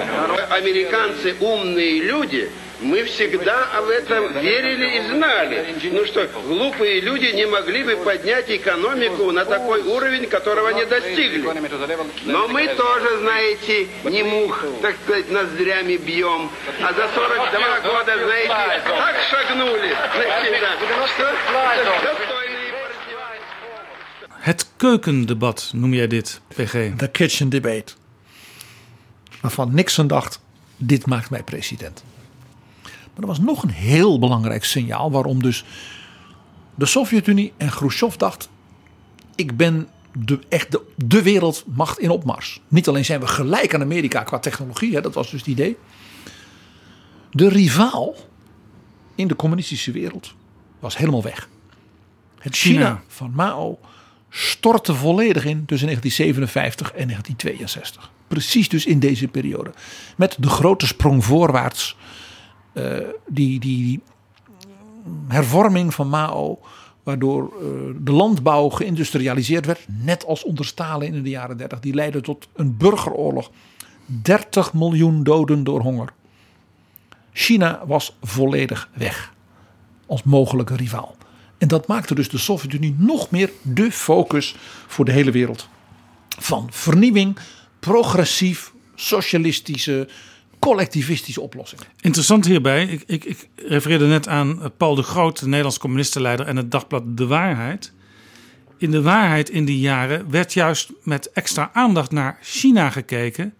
Американцы умные люди. Мы всегда об этом верили и знали. Ну что, глупые люди не могли бы поднять экономику на такой уровень, которого не достигли. Но мы тоже, знаете, не мух, так сказать, ноздрями бьем. А за 42 года, знаете, так шагнули. Знаете, да, что Het keukendebat noem jij dit, PG. The kitchen debate. Waarvan Nixon dacht, dit maakt mij president. Maar er was nog een heel belangrijk signaal waarom dus de Sovjet-Unie en Khrushchev dacht, ik ben de, echt de, de wereldmacht in opmars. Niet alleen zijn we gelijk aan Amerika qua technologie, hè, dat was dus het idee. De rivaal in de communistische wereld was helemaal weg. Het China, China. van Mao stortte volledig in tussen 1957 en 1962. Precies dus in deze periode. Met de grote sprong voorwaarts. Eh, die, die hervorming van Mao Waardoor eh, de landbouw geïndustrialiseerd werd. Net als onder Stalin in de jaren 30. Die leidde tot een burgeroorlog. 30 miljoen doden door honger. China was volledig weg. Als mogelijke rivaal. En dat maakte dus de Sovjet-Unie nog meer de focus voor de hele wereld. Van vernieuwing, progressief, socialistische, collectivistische oplossingen. Interessant hierbij, ik, ik, ik refereerde net aan eh, Paul de Groot, de Nederlands communistenleider, en het dagblad De Waarheid. In De Waarheid in die jaren werd juist met extra aandacht naar China gekeken.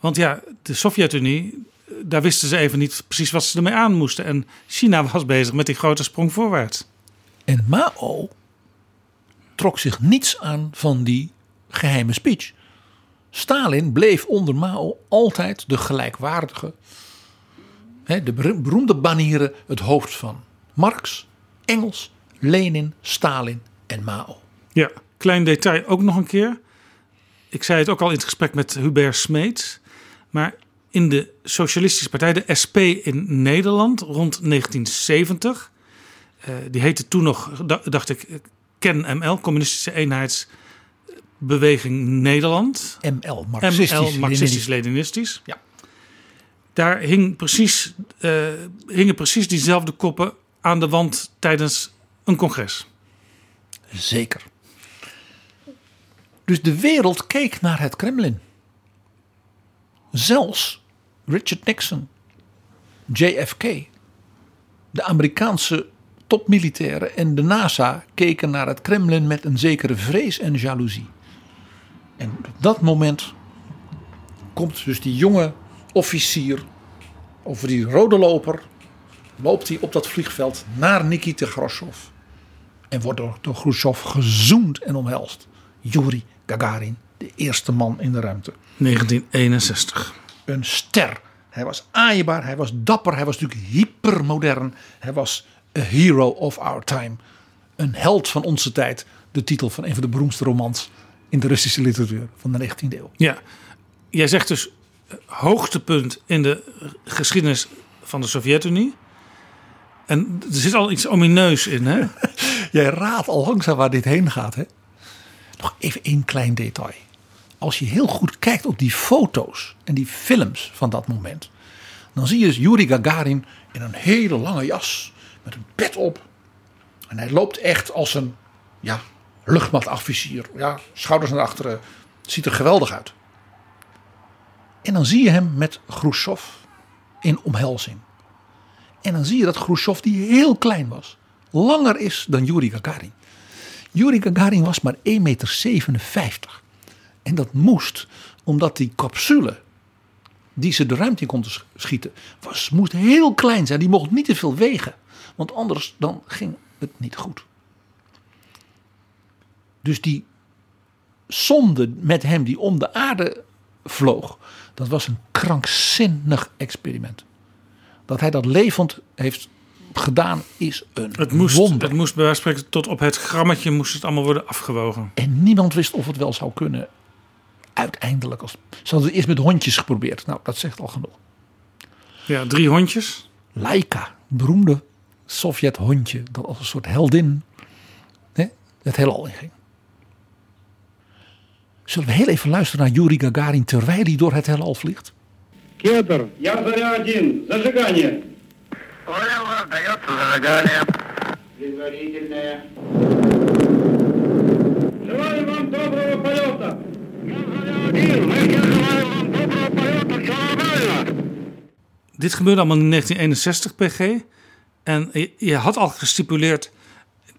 Want ja, de Sovjet-Unie, daar wisten ze even niet precies wat ze ermee aan moesten. En China was bezig met die grote sprong voorwaarts. En Mao trok zich niets aan van die geheime speech. Stalin bleef onder Mao altijd de gelijkwaardige, de beroemde banieren, het hoofd van Marx, Engels, Lenin, Stalin en Mao. Ja, klein detail ook nog een keer. Ik zei het ook al in het gesprek met Hubert Smeets. Maar in de Socialistische Partij, de SP in Nederland, rond 1970. Uh, die heette toen nog, dacht ik, KEN-ML, Communistische Eenheidsbeweging Nederland. ML, Marxistisch, ML, Marxistisch-Leninistisch. Ja. Daar hing precies, uh, hingen precies diezelfde koppen aan de wand tijdens een congres. Zeker. Dus de wereld keek naar het Kremlin. Zelfs Richard Nixon, JFK, de Amerikaanse topmilitairen en de NASA keken naar het Kremlin met een zekere vrees en jaloezie. En op dat moment komt dus die jonge officier over die rode loper, loopt hij op dat vliegveld naar Nikita Khrushchev. En wordt door, door Khrushchev gezoend en omhelst. Yuri Gagarin, de eerste man in de ruimte. 1961. Een ster. Hij was aaibaar, hij was dapper, hij was natuurlijk hypermodern. Hij was a hero of our time. Een held van onze tijd. De titel van een van de beroemdste romans in de Russische literatuur van de 19e eeuw. Ja, jij zegt dus eh, hoogtepunt in de geschiedenis van de Sovjet-Unie. En er zit al iets omineus in, hè? Jij raadt al langzaam waar dit heen gaat, hè? Nog even één klein detail als je heel goed kijkt op die foto's en die films van dat moment, dan zie je dus Yuri Gagarin in een hele lange jas met een pet op. En hij loopt echt als een ja, luchtmachtofficier. Ja, schouders naar achteren. Ziet er geweldig uit. En dan zie je hem met Khrushchev in omhelzing. En dan zie je dat Khrushchev, die heel klein was, langer is dan Yuri Gagarin. Yuri Gagarin was maar 1,57 meter. En dat moest omdat die capsule die ze de ruimte in konden schieten, was, moest heel klein zijn. Die mocht niet te veel wegen. Want anders dan ging het niet goed. Dus die zonde met hem die om de aarde vloog, dat was een krankzinnig experiment. Dat hij dat levend heeft gedaan is een het moest, wonder. Het moest bij wijze van spreken tot op het grammetje moest het allemaal worden afgewogen. En niemand wist of het wel zou kunnen uiteindelijk, als, ze hadden het eerst met hondjes geprobeerd. Nou, dat zegt al genoeg. Ja, drie hondjes. Laika, beroemde Sovjet-hondje, dat als een soort heldin hè, het heelal inging. Zullen we heel even luisteren naar Yuri Gagarin terwijl hij door het heelal vliegt? Кетр, я заря один, зажигание. Понял, дается зажигание. Предварительное. Желаю вам доброго полета. Dit gebeurde allemaal in 1961, PG. En je, had al gestipuleerd,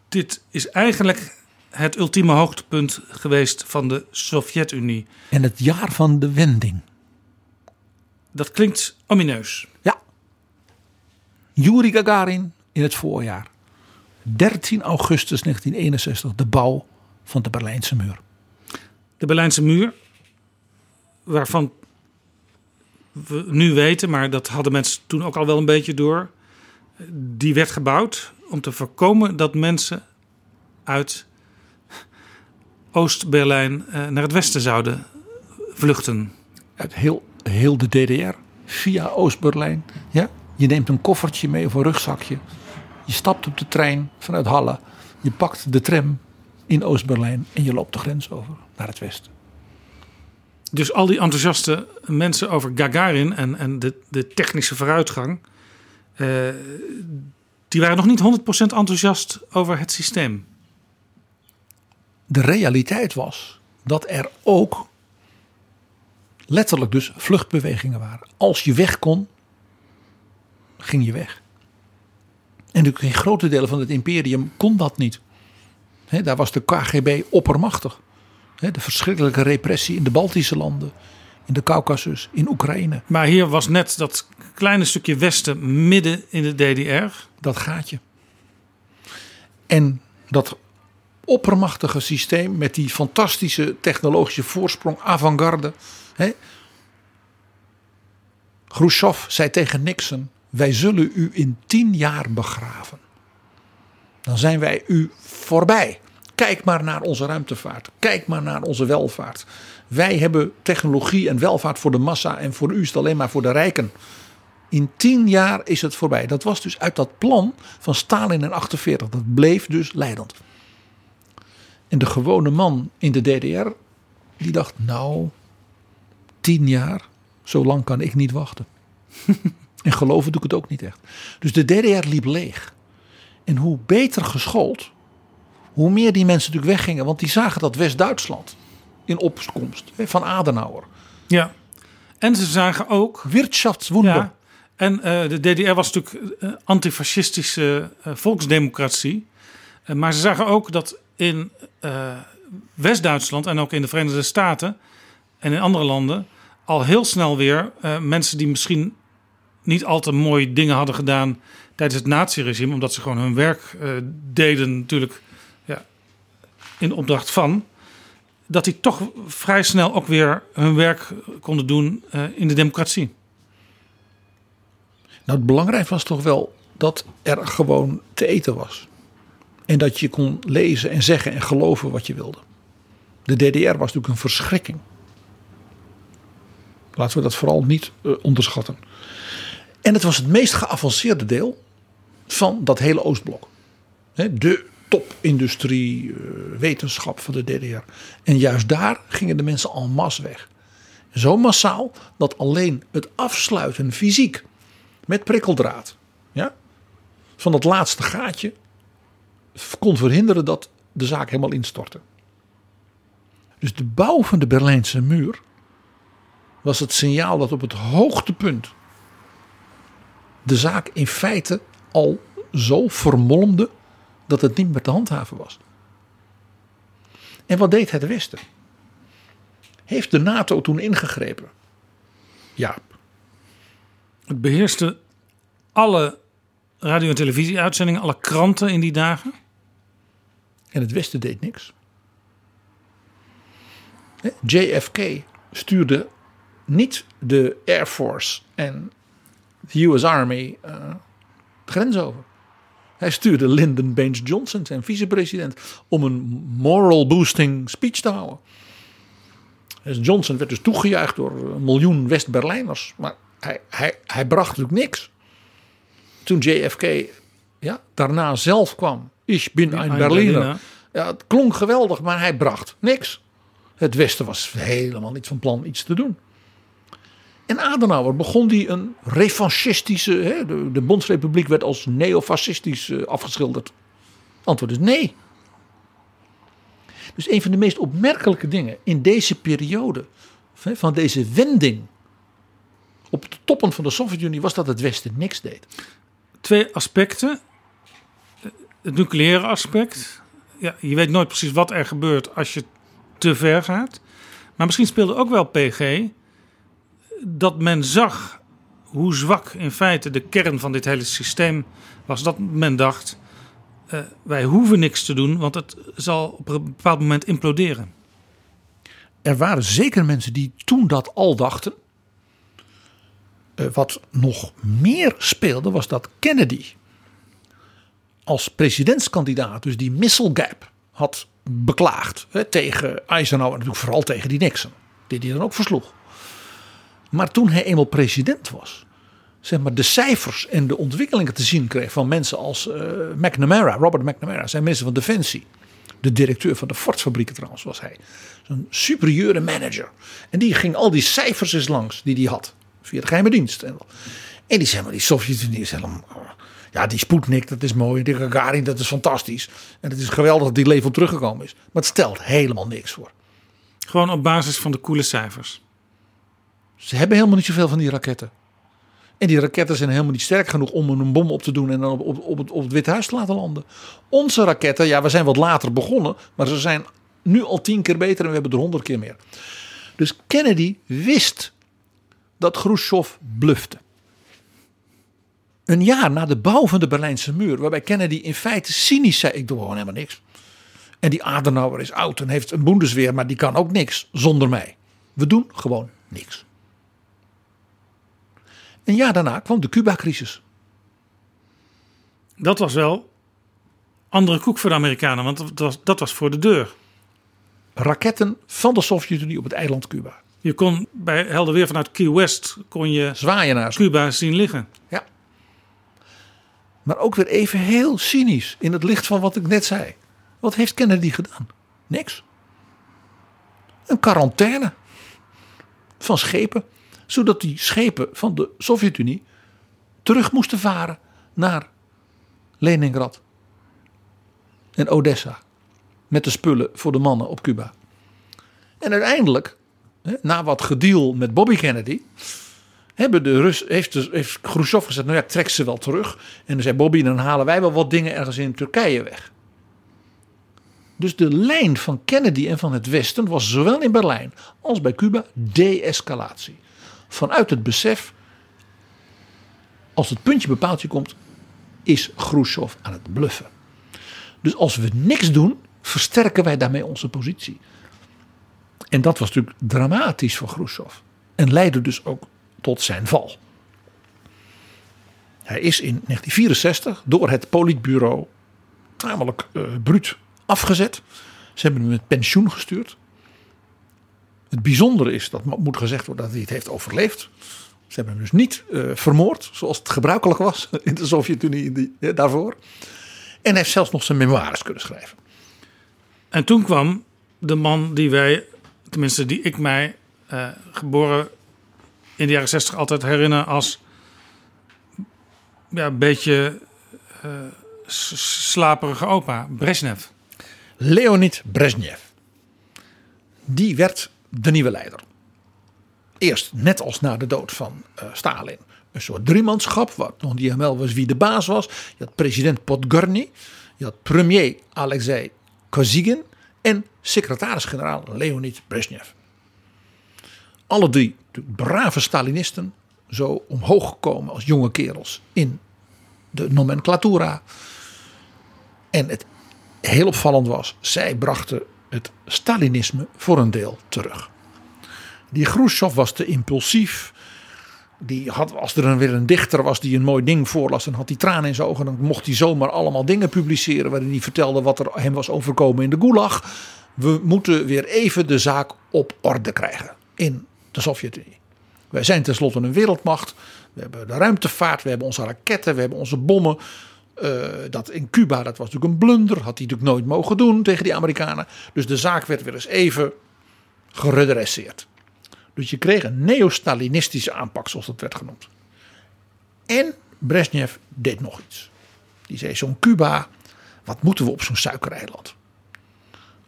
dit is eigenlijk het ultieme hoogtepunt geweest van de Sovjet-Unie. En het jaar van de wending. Dat klinkt omineus. Ja. Yuri Gagarin in het voorjaar. 13 augustus 1961, de bouw van de Berlijnse muur. De Berlijnse muur, waarvan we nu weten, maar dat hadden mensen toen ook al wel een beetje door. Die werd gebouwd om te voorkomen dat mensen uit Oost-Berlijn eh, naar het westen zouden vluchten. Uit heel, heel de DDR, via Oost-Berlijn. Ja? Je neemt een koffertje mee of een rugzakje. Je stapt op de trein vanuit Halle Je pakt de tram in Oost-Berlijn en je loopt de grens over naar het westen. Dus al die enthousiaste mensen over Gagarin en, en de, de technische vooruitgang, eh, die waren nog niet 100% enthousiast over het systeem. De realiteit was dat er ook letterlijk dus vluchtbewegingen waren. Als je weg kon, ging je weg. En in grote delen van het imperium kon dat niet. He, daar was de KGB oppermachtig. He, de verschrikkelijke repressie in de Baltische landen, in de Caucasus, in Oekraïne. Maar hier was net dat kleine stukje westen midden in de DDR. Dat gaatje. En dat oppermachtige systeem met die fantastische technologische voorsprong, avant-garde. Khrushchev zei tegen Nixon: Wij zullen u in tien jaar begraven. Dan zijn wij u voorbij. Kijk maar naar onze ruimtevaart. Kijk maar naar onze welvaart. Wij hebben technologie en welvaart voor de massa en voor u is het alleen maar voor de rijken. In tien jaar is het voorbij. Dat was dus uit dat plan van Stalin in 48. Dat bleef dus leidend. En de gewone man in de DDR, die dacht, nou, tien jaar, zo lang kan ik niet wachten. en geloven doe ik het ook niet echt. Dus de DDR liep leeg. En hoe beter geschoold, hoe meer die mensen natuurlijk weggingen. Want die zagen dat West-Duitsland in opkomst van Adenauer. Ja, en ze zagen ook... Wirtschaftswunder. Ja, en uh, de DDR was natuurlijk uh, antifascistische uh, volksdemocratie. maar ze zagen ook dat in West-Duitsland en ook in de Verenigde Staten en in andere landen al heel snel weer mensen die misschien niet al te mooie dingen hadden gedaan tijdens het naziregime, omdat ze gewoon hun werk deden natuurlijk ja, in opdracht van, dat die toch vrij snel ook weer hun werk konden doen in de democratie. Nou, het belangrijk was toch wel dat er gewoon te eten was. En dat je kon lezen en zeggen en geloven wat je wilde. De DDR was natuurlijk een verschrikking. Laten we dat vooral niet uh, onderschatten. En het was het meest geavanceerde deel van dat hele Oostblok. De topindustrie, uh, wetenschap van de DDR. En juist daar gingen de mensen en masse weg. Zo massaal dat alleen het afsluiten fysiek met prikkeldraad ja, van dat laatste gaatje kon verhinderen dat de zaak helemaal instortte. Dus de bouw van de Berlijnse muur was het signaal dat op het hoogtepunt de zaak in feite al zo vermolmde dat het niet meer te handhaven was. En wat deed het Westen? Heeft de NATO toen ingegrepen? Ja, het beheerste alle radio- en televisieuitzendingen, alle kranten in die dagen. En het Westen deed niks. JFK stuurde niet de Air Force en de US Army uh, de grens over. Hij stuurde Lyndon Baines Johnson, zijn vicepresident, om een moral boosting speech te houden. Dus Johnson werd dus toegejuicht door een miljoen West-Berlijners. Maar hij, hij, hij bracht natuurlijk niks. Toen JFK ja, daarna zelf kwam. Ich bin ein Berliner. Ja, het klonk geweldig, maar hij bracht niks. Het Westen was helemaal niet van plan iets te doen. En Adenauer begon die een revanchistische. Hè, de, de Bondsrepubliek werd als neofascistisch uh, afgeschilderd. Antwoord is nee. Dus een van de meest opmerkelijke dingen in deze periode. van deze wending op de toppen van de Sovjet-Unie was dat het Westen niks deed. Twee aspecten. Het nucleaire aspect. Ja, je weet nooit precies wat er gebeurt als je te ver gaat. Maar misschien speelde ook wel PG dat men zag hoe zwak in feite de kern van dit hele systeem was. Dat men dacht, uh, wij hoeven niks te doen, want het zal op een bepaald moment imploderen. Er waren zeker mensen die toen dat al dachten. Uh, wat nog meer speelde was dat Kennedy als presidentskandidaat dus die missile gap had beklaagd hè, tegen Eisenhower, natuurlijk vooral tegen die Nixon, die hij dan ook versloeg. Maar toen hij eenmaal president was, zeg maar, de cijfers en de ontwikkelingen te zien kreeg van mensen als eh, McNamara, Robert McNamara, zijn minister van Defensie. De directeur van de Ford-fabrieken trouwens was hij. Zo'n superieure manager. En die ging al die cijfers eens langs die hij had. Via de geheime dienst. En, en die zei maar, die Sovjet-Unie is helemaal... Ja, die Sputnik, dat is mooi. Die Gagarin, dat is fantastisch. En het is geweldig dat die leven teruggekomen is. Maar het stelt helemaal niks voor. Gewoon op basis van de coole cijfers. Ze hebben helemaal niet zoveel van die raketten. En die raketten zijn helemaal niet sterk genoeg om een bom op te doen en dan op, op, op, het, op het Witte Huis te laten landen. Onze raketten, ja, we zijn wat later begonnen, maar ze zijn nu al tien keer beter en we hebben er honderd keer meer. Dus Kennedy wist dat Khrushchev blufte. Een jaar na de bouw van de Berlijnse muur, waarbij Kennedy in feite cynisch zei: Ik doe gewoon helemaal niks. En die Adenauer is oud en heeft een Bundesweer, maar die kan ook niks zonder mij. We doen gewoon niks. Een jaar daarna kwam de Cuba-crisis. Dat was wel andere koek voor de Amerikanen, want dat was, dat was voor de deur. Raketten van de Sovjet-Unie op het eiland Cuba. Je kon bij helder weer vanuit Key West kon je zwaaien naar Cuba zien liggen. Ja. Maar ook weer even heel cynisch in het licht van wat ik net zei. Wat heeft Kennedy gedaan? Niks. Een quarantaine van schepen zodat die schepen van de Sovjet-Unie terug moesten varen naar Leningrad en Odessa. Met de spullen voor de mannen op Cuba. En uiteindelijk, na wat gedeal met Bobby Kennedy, hebben de Rus, heeft, heeft Khrushchev gezegd: Nou ja, trek ze wel terug. En dan zei Bobby: Dan halen wij wel wat dingen ergens in Turkije weg. Dus de lijn van Kennedy en van het Westen was zowel in Berlijn als bij Cuba de-escalatie vanuit het besef, als het puntje bepaaltje komt, is Khrushchev aan het bluffen. Dus als we niks doen, versterken wij daarmee onze positie. En dat was natuurlijk dramatisch voor Khrushchev. En leidde dus ook tot zijn val. Hij is in 1964 door het politbureau namelijk uh, bruut afgezet. Ze hebben hem met pensioen gestuurd. Het bijzondere is, dat moet gezegd worden, dat hij het heeft overleefd. Ze hebben hem dus niet uh, vermoord, zoals het gebruikelijk was in de Sovjet-Unie ja, daarvoor. En hij heeft zelfs nog zijn memoires kunnen schrijven. En toen kwam de man die wij, tenminste die ik mij uh, geboren in de jaren zestig altijd herinner als ja, een beetje uh, slaperige opa, Brezhnev. Leonid Brezhnev. Die werd de nieuwe leider. Eerst, net als na de dood van uh, Stalin, een soort driemanschap, wat nog niet helemaal was wie de baas was. Je had president Podgorny, je had premier Alexei Kosygin en secretaris-generaal Leonid Brezhnev. Alle drie brave Stalinisten, zo omhoog gekomen als jonge kerels in de nomenclatura. En het heel opvallend was, zij brachten het Stalinisme voor een deel terug. Die Khrushchev was te impulsief. Die had, als er dan weer een dichter was die een mooi ding voorlas, dan had hij tranen in zijn ogen. Dan mocht hij zomaar allemaal dingen publiceren waarin hij vertelde wat er hem was overkomen in de Gulag. We moeten weer even de zaak op orde krijgen in de Sovjet-Unie. Wij zijn tenslotte een wereldmacht. We hebben de ruimtevaart, we hebben onze raketten, we hebben onze bommen. Uh, dat in Cuba, dat was natuurlijk een blunder. Had hij natuurlijk nooit mogen doen tegen die Amerikanen. Dus de zaak werd weer eens even geredresseerd. Dus je kreeg een neo-Stalinistische aanpak, zoals dat werd genoemd. En Brezhnev deed nog iets. Die zei: Zo'n Cuba, wat moeten we op zo'n suikereiland?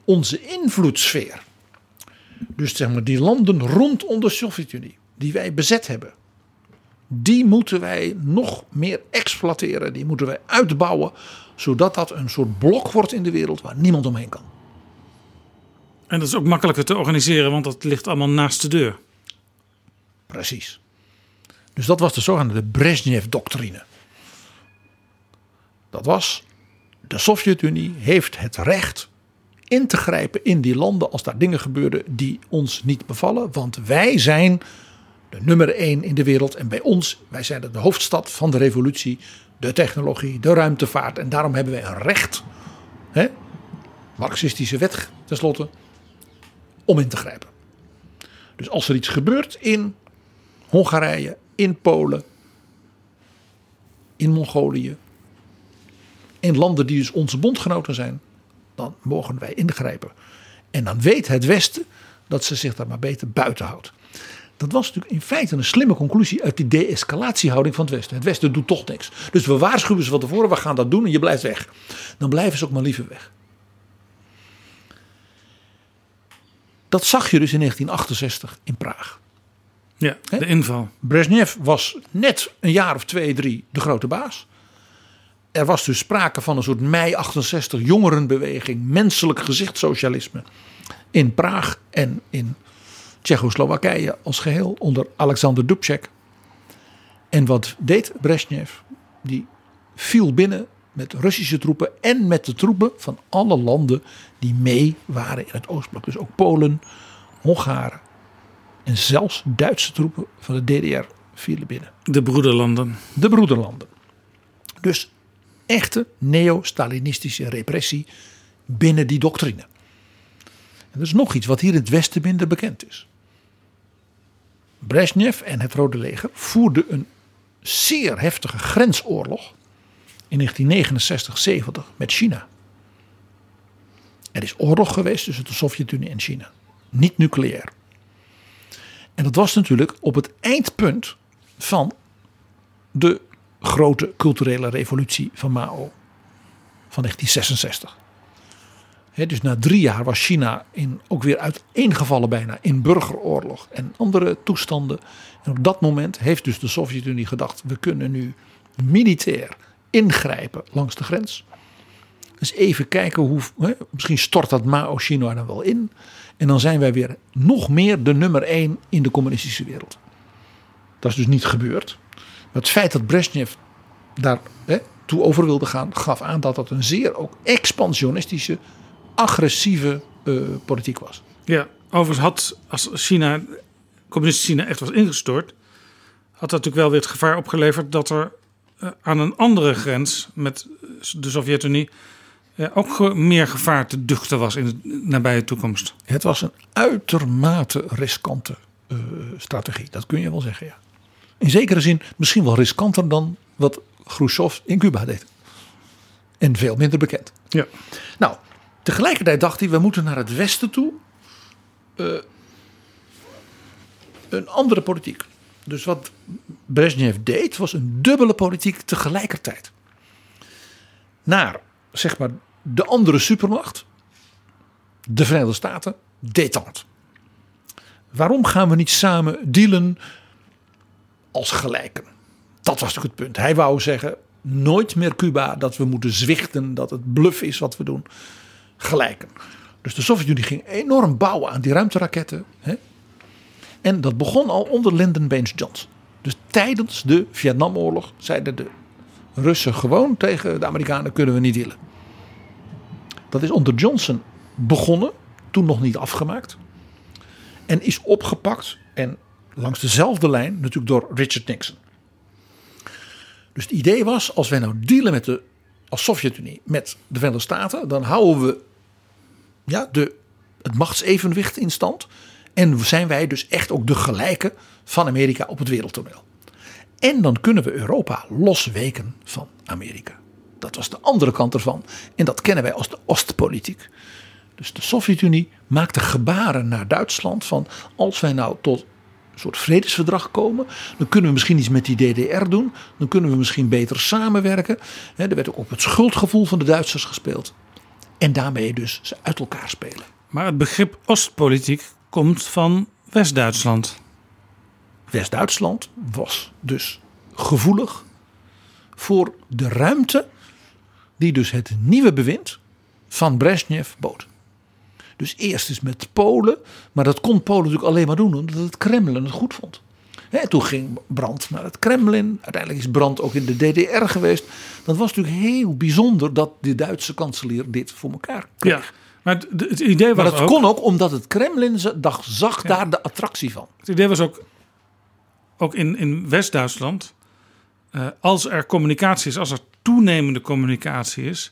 Onze invloedssfeer. Dus zeg maar die landen rondom de Sovjet-Unie, die wij bezet hebben die moeten wij nog meer exploiteren. Die moeten wij uitbouwen. Zodat dat een soort blok wordt in de wereld waar niemand omheen kan. En dat is ook makkelijker te organiseren, want dat ligt allemaal naast de deur. Precies. Dus dat was de zogenaamde Brezhnev-doctrine. Dat was, de Sovjet-Unie heeft het recht in te grijpen in die landen als daar dingen gebeuren die ons niet bevallen. Want wij zijn de nummer één in de wereld. En bij ons, wij zijn de hoofdstad van de revolutie, de technologie, de ruimtevaart. En daarom hebben wij een recht, hè, marxistische wet tenslotte, om in te grijpen. Dus als er iets gebeurt in Hongarije, in Polen, in Mongolië. In landen die dus onze bondgenoten zijn. Dan mogen wij ingrijpen. En dan weet het Westen dat ze zich daar maar beter buiten houdt. Dat was natuurlijk in feite een slimme conclusie uit die de-escalatiehouding van het Westen. Het Westen doet toch niks. Dus we waarschuwen ze van tevoren, we gaan dat doen en je blijft weg. Dan blijven ze ook maar liever weg. Dat zag je dus in 1968 in Praag. Ja, de inval. Brezhnev was net een jaar of twee, drie de grote baas. Er was dus sprake van een soort mei 68 jongerenbeweging, menselijk gezichtssocialisme in Praag en in Tsjechoslowakije als geheel onder Alexander Dubček. En wat deed Brezhnev? Die viel binnen met Russische troepen en met de troepen van alle landen die mee waren in het Oostblok. Dus ook Polen, Hongaren en zelfs Duitse troepen van de DDR vielen binnen. De broederlanden. De broederlanden. Dus echte neo-Stalinistische repressie binnen die doctrine. En er is nog iets wat hier in het Westen minder bekend is. Brezhnev en het Rode Leger voerden een zeer heftige grensoorlog in 1969-70 met China. Er is oorlog geweest tussen de Sovjet-Unie en China. Niet nucleair. En dat was natuurlijk op het eindpunt van de grote culturele revolutie van Mao van 1966. dus na drie jaar was China in, ook weer uiteengevallen bijna in burgeroorlog en andere toestanden. En op dat moment heeft dus de Sovjet-Unie gedacht: we kunnen nu militair ingrijpen langs de grens. Dus even kijken hoe, misschien stort dat Mao China dan wel in. En dan zijn wij weer nog meer de nummer één in de communistische wereld. Dat is dus niet gebeurd. Het feit dat Brezhnev daar hè, toe over wilde gaan, gaf aan dat dat een zeer ook expansionistische, agressieve uh, politiek was. Ja, overigens had als China, communistische China echt was ingestort, had dat natuurlijk wel weer het gevaar opgeleverd dat er uh, aan een andere grens met de Sovjet-Unie uh, ook meer gevaar te duchten was in de nabije toekomst. Het was een uitermate riskante strategie, dat kun je wel zeggen, ja. In zekere zin misschien wel riskanter dan wat Khrushchev in Cuba deed. En veel minder bekend. Ja. Nou, tegelijkertijd dacht hij, we moeten naar het westen toe. Uh, een andere politiek. Dus wat Brezhnev deed, was een dubbele politiek tegelijkertijd. Naar, zeg maar, de andere supermacht. De Verenigde Staten, detente. Waarom gaan we niet samen dealen als gelijken? Dat was natuurlijk het punt. Hij wou zeggen: nooit meer Cuba, dat we moeten zwichten, dat het bluff is wat we doen. Gelijken. Dus de Sovjet-Unie ging enorm bouwen aan die ruimteraketten. Hè? En dat begon al onder Lyndon Baines Johnson. Dus tijdens de Vietnamoorlog zeiden de Russen gewoon tegen de Amerikanen: kunnen we niet dealen. Dat is onder Johnson begonnen, toen nog niet afgemaakt. En is opgepakt en langs dezelfde lijn natuurlijk door Richard Nixon. Dus het idee was, als wij nou dealen met de als Sovjet-Unie met de Verenigde Staten, dan houden we ja, de, het machtsevenwicht in stand. En zijn wij dus echt ook de gelijke van Amerika op het wereldtoneel. En dan kunnen we Europa losweken van Amerika. Dat was de andere kant ervan. En dat kennen wij als de Oostpolitiek. Dus de Sovjet-Unie maakte gebaren naar Duitsland van als wij nou tot soort vredesverdrag komen. Dan kunnen we misschien iets met die DDR doen. Dan kunnen we misschien beter samenwerken. er werd ook op het schuldgevoel van de Duitsers gespeeld. En daarmee dus ze uit elkaar spelen. Maar het begrip Oostpolitiek komt van West-Duitsland. West-Duitsland was dus gevoelig voor de ruimte die dus het nieuwe bewind van Brezhnev bood. Dus eerst eens met Polen. Maar dat kon Polen natuurlijk alleen maar doen omdat het Kremlin het goed vond. toen ging Brandt naar het Kremlin. Uiteindelijk is Brandt ook in de DDR geweest. Dat was natuurlijk heel bijzonder dat de Duitse kanselier dit voor elkaar kreeg. Ja, maar het, idee was maar dat ook, kon ook omdat het Kremlin zag, zag daar de attractie van. Het idee was ook, ook in, in West-Duitsland. Uh, als er communicatie is, als er toenemende communicatie is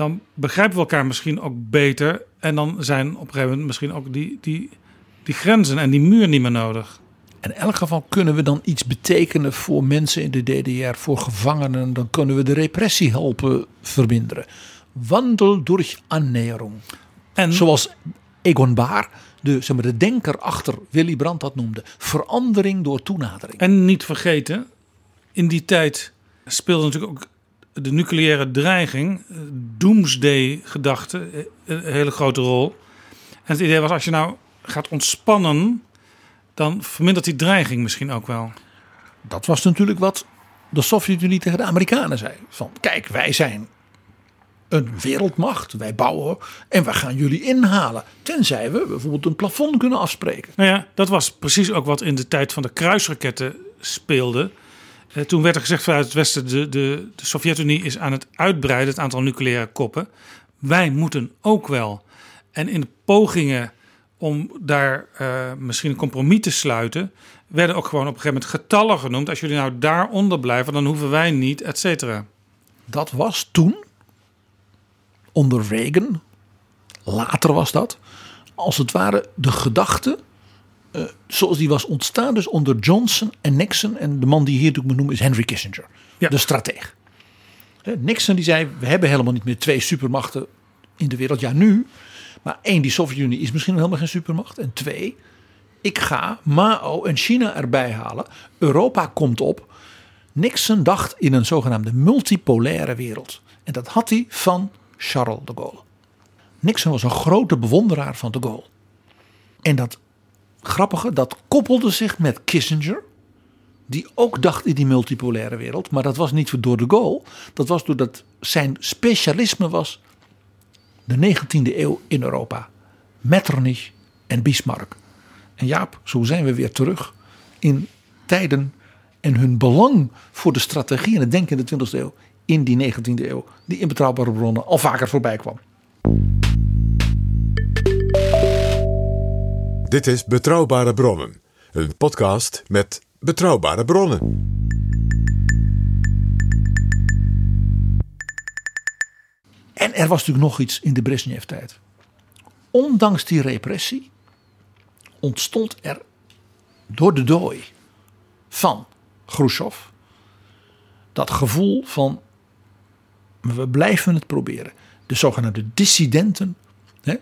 dan begrijpen we elkaar misschien ook beter. En dan zijn op een gegeven moment misschien ook die, die, die grenzen en die muur niet meer nodig. in elk geval kunnen we dan iets betekenen voor mensen in de DDR, voor gevangenen. Dan kunnen we de repressie helpen verminderen. Wandel door annäherung. En Zoals Egon Baar, de, zeg maar, de denker achter Willy Brandt dat noemde. Verandering door toenadering. En niet vergeten, in die tijd speelde natuurlijk ook de nucleaire dreiging, eh, doomsday-gedachte, eh, een hele grote rol. En het idee was, als je nou gaat ontspannen, dan vermindert die dreiging misschien ook wel. Dat was natuurlijk wat de Sovjet-Unie tegen de Amerikanen zei. Van kijk, wij zijn een wereldmacht. Wij bouwen en we gaan jullie inhalen. Tenzij we bijvoorbeeld een plafond kunnen afspreken. Nou ja, dat was precies ook wat in de tijd van de kruisraketten speelde. Eh, toen werd er gezegd vanuit het Westen: de, de, de Sovjet-Unie is aan het uitbreiden, het aantal nucleaire koppen. Wij moeten ook wel. En in de pogingen om daar eh, misschien een compromis te sluiten, werden ook gewoon op een gegeven moment getallen genoemd. Als jullie nou daaronder blijven, dan hoeven wij niet, et cetera. Dat was toen, onder Reagan, later was dat, als het ware de gedachte eh, zoals die was ontstaan dus onder Johnson en Nixon. En de man die hier natuurlijk noemen is Henry Kissinger, de strateeg. Nixon die zei, we hebben helemaal niet meer twee supermachten in de wereld. Ja, nu. Maar één, die Sovjet-Unie is misschien helemaal geen supermacht. En twee, ik ga Mao en China erbij halen. Europa komt op. Nixon dacht in een zogenaamde multipolaire wereld. En dat had hij van Charles de Gaulle. Nixon was een grote bewonderaar van de Gaulle. En dat grappige, dat koppelde zich met Kissinger. Die ook dacht in die multipolaire wereld. Maar dat was niet door de Gaulle. Dat was doordat zijn specialisme was de 19e eeuw in Europa. Metternich en Bismarck. En Jaap, zo zijn we weer terug in tijden en hun belang voor de strategie en het denken in de 20e eeuw in die 19e eeuw, die in betrouwbare bronnen al vaker voorbij kwam. Dit is Betrouwbare Bronnen, een podcast met betrouwbare bronnen. En er was natuurlijk nog iets in de Brezhnev-tijd. Ondanks die repressie ontstond er door de dooi van Khrushchev dat gevoel van we blijven het proberen. De zogenaamde dissidenten, hè,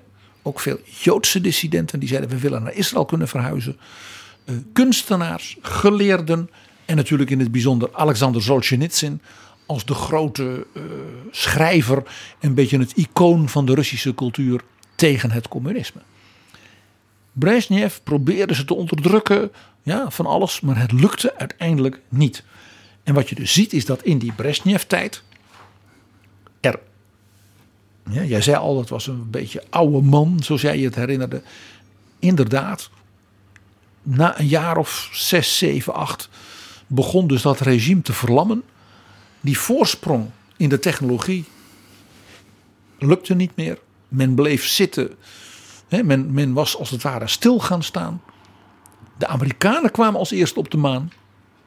ook veel Joodse dissidenten, die zeiden we willen naar Israël kunnen verhuizen. Eh, kunstenaars, geleerden en natuurlijk in het bijzonder Alexander Solzhenitsyn als de grote eh, schrijver, een beetje het icoon van de Russische cultuur tegen het communisme. Brezhnev probeerde ze te onderdrukken, ja, van alles, maar het lukte uiteindelijk niet. En wat je dus ziet is dat in die Brezhnev-tijd er, jij zei al, het was een beetje oude man, zoals jij je het herinnerde. Inderdaad, na een jaar of zes, zeven, acht begon dus dat regime te verlammen. Die voorsprong in de technologie lukte niet meer. Men bleef zitten. Hè, men, men was als het ware stil gaan staan. De Amerikanen kwamen als eerste op de maan.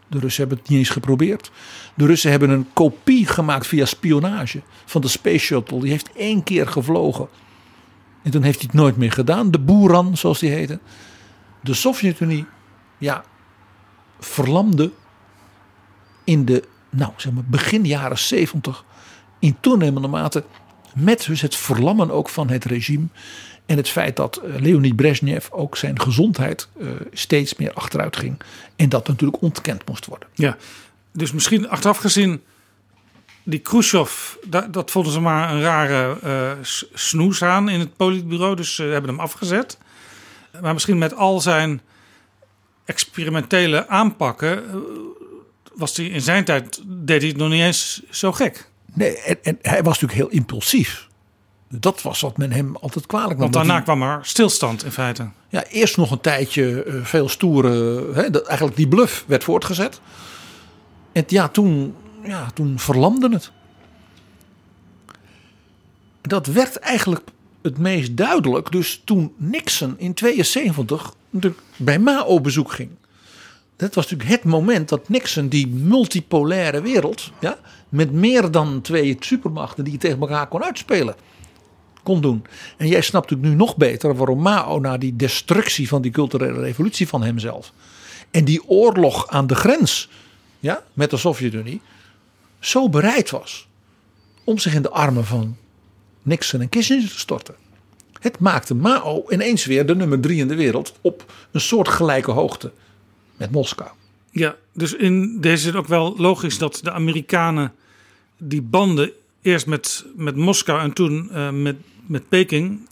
De Russen hebben het niet eens geprobeerd. De Russen hebben een kopie gemaakt via spionage van de Space Shuttle. Die heeft één keer gevlogen. En toen heeft hij het nooit meer gedaan. De Boeran, zoals die heette. De Sovjet-Unie, ja, verlamde in de, nou zeg maar, begin jaren 70 in toenemende mate met dus het verlammen ook van het regime en het feit dat eh, Leonid Brezhnev ook zijn gezondheid uh, steeds meer achteruit ging en dat natuurlijk ontkend moest worden. Ja, dus misschien achteraf gezien die Khrushchev, dat, dat vonden ze maar een rare uh, snoes aan in het politbureau, dus ze hebben hem afgezet. Maar misschien met al zijn experimentele aanpakken was hij in zijn tijd deed hij het nog niet eens zo gek. Nee, en, en hij was natuurlijk heel impulsief. Dat was wat men hem altijd kwalijk nam. Want daarna kwam er stilstand in feite. Ja, eerst nog een tijdje uh, veel stoere. Hè, dat eigenlijk die bluff werd voortgezet. En ja, toen, ja, toen verlamde het. Dat werd eigenlijk het meest duidelijk. Dus toen Nixon in 72 bij Mao op bezoek ging. Dat was natuurlijk het moment dat Nixon die multipolaire wereld. Ja, met meer dan twee supermachten die tegen elkaar kon uitspelen kon doen. En jij snapt natuurlijk nu nog beter waarom Mao na die destructie van die culturele revolutie van hemzelf En die oorlog aan de grens ja, met de Sovjet-Unie zo bereid was om zich in de armen van Nixon en Kissinger te storten. Het maakte Mao ineens weer de nummer drie in de wereld op een soort gelijke hoogte met Moskou. Ja, dus in deze zin ook wel logisch dat de Amerikanen die banden eerst met, met Moskou en toen eh, met, met Peking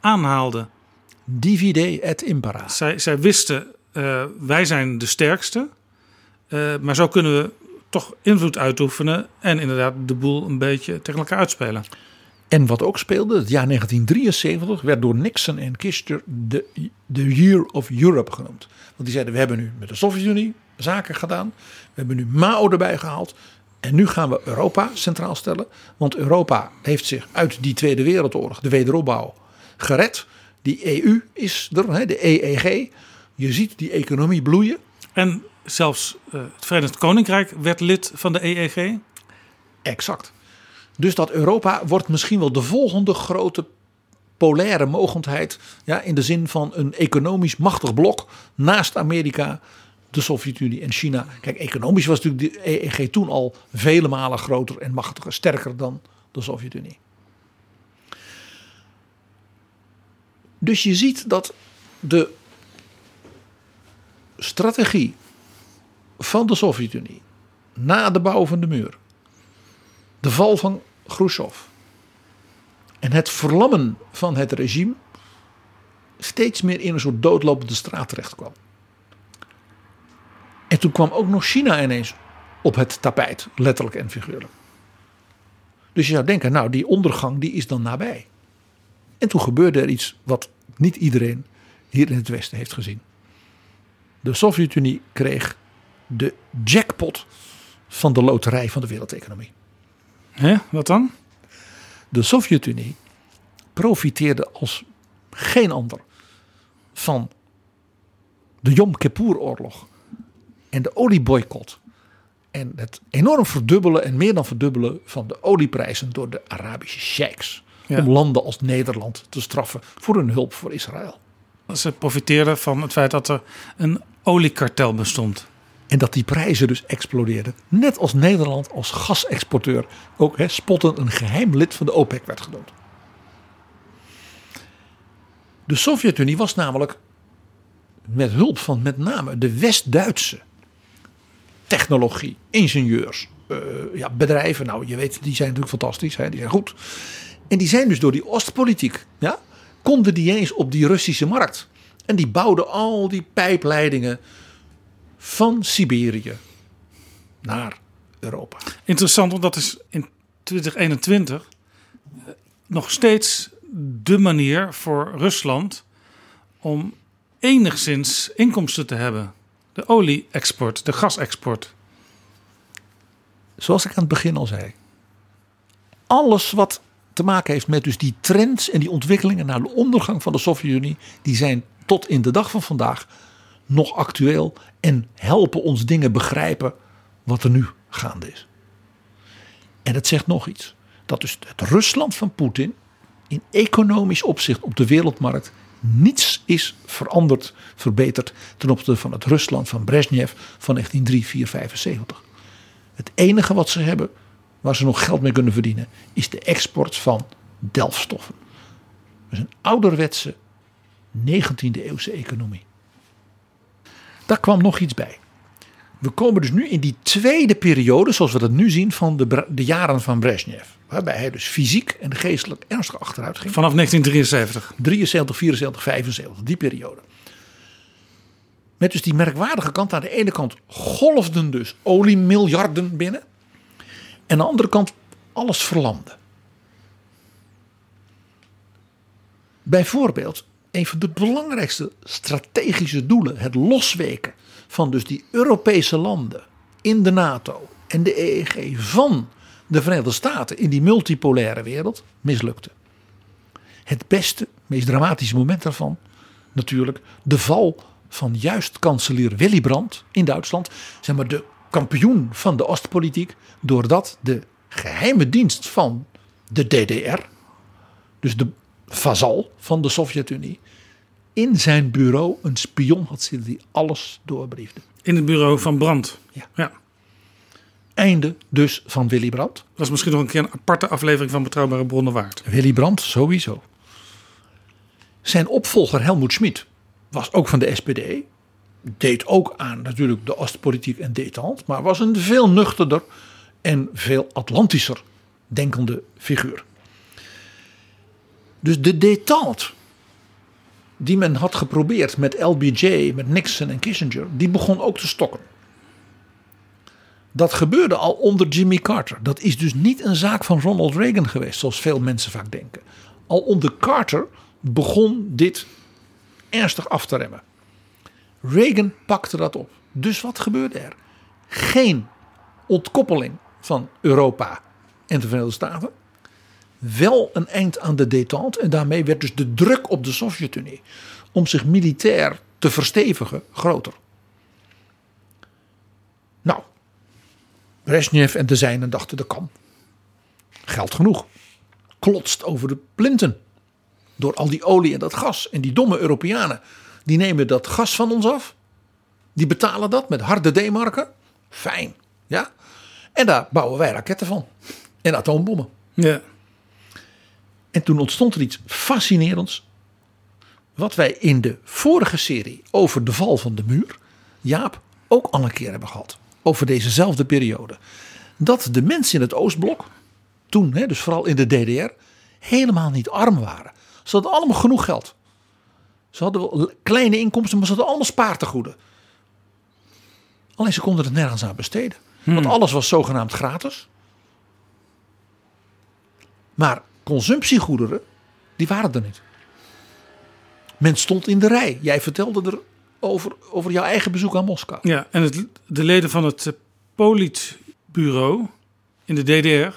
aanhaalden. Divide et impera. Zij, zij wisten, uh, wij zijn de sterkste, uh, maar zo kunnen we toch invloed uitoefenen en inderdaad de boel een beetje tegen elkaar uitspelen. En wat ook speelde, het jaar 1973 werd door Nixon en Kissinger de, de Year of Europe genoemd. Want die zeiden, we hebben nu met de Sovjet-Unie zaken gedaan. We hebben nu Mao erbij gehaald. En nu gaan we Europa centraal stellen. Want Europa heeft zich uit die Tweede Wereldoorlog, de wederopbouw, gered. Die EU is er, de EEG. Je ziet die economie bloeien. En zelfs uh, het Verenigd Koninkrijk werd lid van de EEG. Exact. Dus dat Europa wordt misschien wel de volgende grote polaire mogendheid. Ja, in de zin van een economisch machtig blok naast Amerika, de Sovjet-Unie en China. Kijk, economisch was natuurlijk de EEG toen al vele malen groter en machtiger, sterker dan de Sovjet-Unie. Dus je ziet dat de strategie van de Sovjet-Unie na de bouw van de muur, de val van Khrushchev en het verlammen van het regime steeds meer in een soort doodlopende straat terecht kwam. En toen kwam ook nog China ineens op het tapijt, letterlijk en figuurlijk. Dus je zou denken, nou die ondergang die is dan nabij. En toen gebeurde er iets wat niet iedereen hier in het Westen heeft gezien. De Sovjet-Unie kreeg de jackpot van de loterij van de wereldeconomie. Hè, wat dan? De Sovjet-Unie profiteerde als geen ander van de Yom Kippur-oorlog en de olieboycott. En het enorm verdubbelen en meer dan verdubbelen van de olieprijzen door de Arabische sheiks. Ja. Om landen als Nederland te straffen voor hun hulp voor Israël. Ze profiteerden van het feit dat er een oliekartel bestond. En dat die prijzen dus explodeerden. Net als Nederland als gasexporteur ook hè, spottend een geheim lid van de OPEC werd genoemd. De Sovjet-Unie was namelijk met hulp van met name de West-Duitse technologie, ingenieurs, uh, ja, bedrijven. Nou, je weet, die zijn natuurlijk fantastisch, hè, die zijn goed. En die zijn dus door die Oostpolitiek, ja, konden die eens op die Russische markt. En die bouwden al die pijpleidingen van Siberië naar Europa. Interessant, want dat is in 2021 nog steeds de manier voor Rusland om enigszins inkomsten te hebben. De olie-export, de gasexport. Zoals ik aan het begin al zei. Alles wat te maken heeft met dus die trends en die ontwikkelingen naar de ondergang van de Sovjet-Unie, die zijn tot in de dag van vandaag nog actueel en helpen ons dingen begrijpen wat er nu gaande is. En het zegt nog iets. Dat dus het Rusland van Poetin in economisch opzicht op de wereldmarkt niets is veranderd, verbeterd ten opzichte van het Rusland van Brezhnev van 1903-475. Het enige wat ze hebben, waar ze nog geld mee kunnen verdienen, is de export van delfstoffen. Dus een ouderwetse 19e eeuwse economie. Daar kwam nog iets bij. We komen dus nu in die tweede periode, zoals we dat nu zien, van de, de jaren van Brezhnev. Waarbij hij dus fysiek en geestelijk ernstig achteruit ging. Vanaf 1973. 73, 74, 75, die periode. Met dus die merkwaardige kant. Aan de ene kant golfden dus oliemiljarden binnen. En aan de andere kant alles verlamde. Bijvoorbeeld, een van de belangrijkste strategische doelen, het losweken van dus die Europese landen in de NATO en de EEG van de Verenigde Staten in die multipolaire wereld, mislukte. Het beste, meest dramatische moment daarvan, natuurlijk de val van juist kanselier Willy Brandt in Duitsland, zeg maar de kampioen van de Oostpolitiek, doordat de geheime dienst van de DDR, dus de vazal van de Sovjet-Unie, in zijn bureau een spion had zitten die alles doorbriefde. In het bureau van Brandt. Ja. ja. Einde dus van Willy Brandt. Dat was misschien nog een keer een aparte aflevering van Betrouwbare Bronnen waard. Willy Brandt sowieso. Zijn opvolger Helmoet Schmid was ook van de SPD. Deed ook aan natuurlijk de Oostpolitiek en détente. Maar was een veel nuchterder en veel Atlantischer denkende figuur. Dus de détente die men had geprobeerd met LBJ, met Nixon en Kissinger, die begon ook te stokken. Dat gebeurde al onder Jimmy Carter. Dat is dus niet een zaak van Ronald Reagan geweest, zoals veel mensen vaak denken. Al onder Carter begon dit ernstig af te remmen. Reagan pakte dat op. Dus wat gebeurde er? Geen ontkoppeling van Europa en de Verenigde Staten. Wel een eind aan de détente. En daarmee werd dus de druk op de Sovjet-Unie om zich militair te verstevigen groter. Nou, Brezhnev en de zijnen dachten dat kan. Geld genoeg. Klotst over de plinten. Door al die olie en dat gas. En die domme Europeanen, die nemen dat gas van ons af. Die betalen dat met harde D-marken. Fijn, ja. En daar bouwen wij raketten van. En atoombommen. Ja. En toen ontstond er iets fascinerends. Wat wij in de vorige serie over de val van de muur, Jaap, ook al een keer hebben gehad. Over dezezelfde periode. Dat de mensen in het Oostblok, toen, hè, dus vooral in de DDR, helemaal niet arm waren. Ze hadden allemaal genoeg geld. Ze hadden wel kleine inkomsten, maar ze hadden allemaal spaartegoeden. Alleen ze konden het nergens aan besteden. Want alles was zogenaamd gratis. Maar consumptiegoederen, die waren er niet. Men stond in de rij. Jij vertelde er over, over jouw eigen bezoek aan Moskou. Ja, en het, de leden van het eh, Politbureau in de DDR...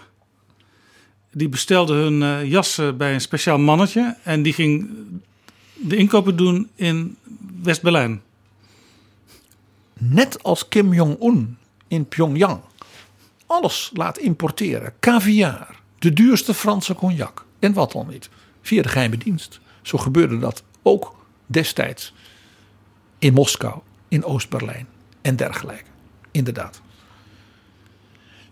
die bestelden hun eh, jassen bij een speciaal mannetje... en die ging de inkopen doen in West-Berlijn. Net als Kim Jong-un in Pyongyang alles laat importeren. Caviar, de duurste Franse cognac en wat dan niet. Via de geheime dienst. Zo gebeurde dat ook destijds in Moskou, in Oost-Berlijn en dergelijke. Inderdaad.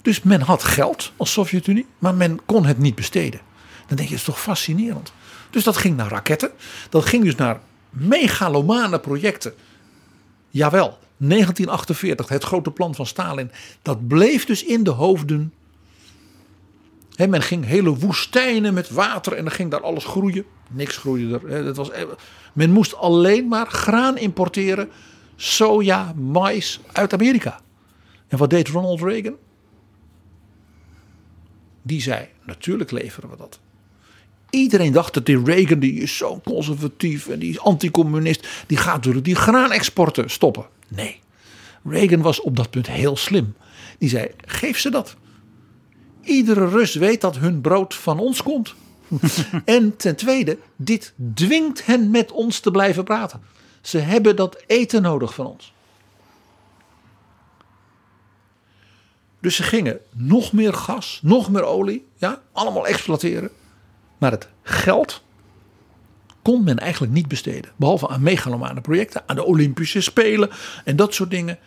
Dus men had geld als Sovjet-Unie, maar men kon het niet besteden. Dan denk je, dat is toch fascinerend. Dus dat ging naar raketten. Dat ging dus naar megalomane projecten. Jawel, 1948, het grote plan van Stalin. Dat bleef dus in de hoofden. Men ging hele woestijnen met water en dan ging daar alles groeien. Niks groeide er. Dat was, men moest alleen maar graan importeren. Soja, mais uit Amerika. En wat deed Ronald Reagan? Die zei, natuurlijk leveren we dat. Iedereen dacht dat die Reagan, die is zo conservatief en die is anticommunist. Die gaat natuurlijk die graanexporten stoppen. Nee, Reagan was op dat punt heel slim. Die zei, geef ze dat. Iedere Rus weet dat hun brood van ons komt. en ten tweede, dit dwingt hen met ons te blijven praten. Ze hebben dat eten nodig van ons. Dus ze gingen nog meer gas, nog meer olie, ja, allemaal exploiteren. Maar het geld kon men eigenlijk niet besteden. Behalve aan megalomane projecten, aan de Olympische Spelen en dat soort dingen.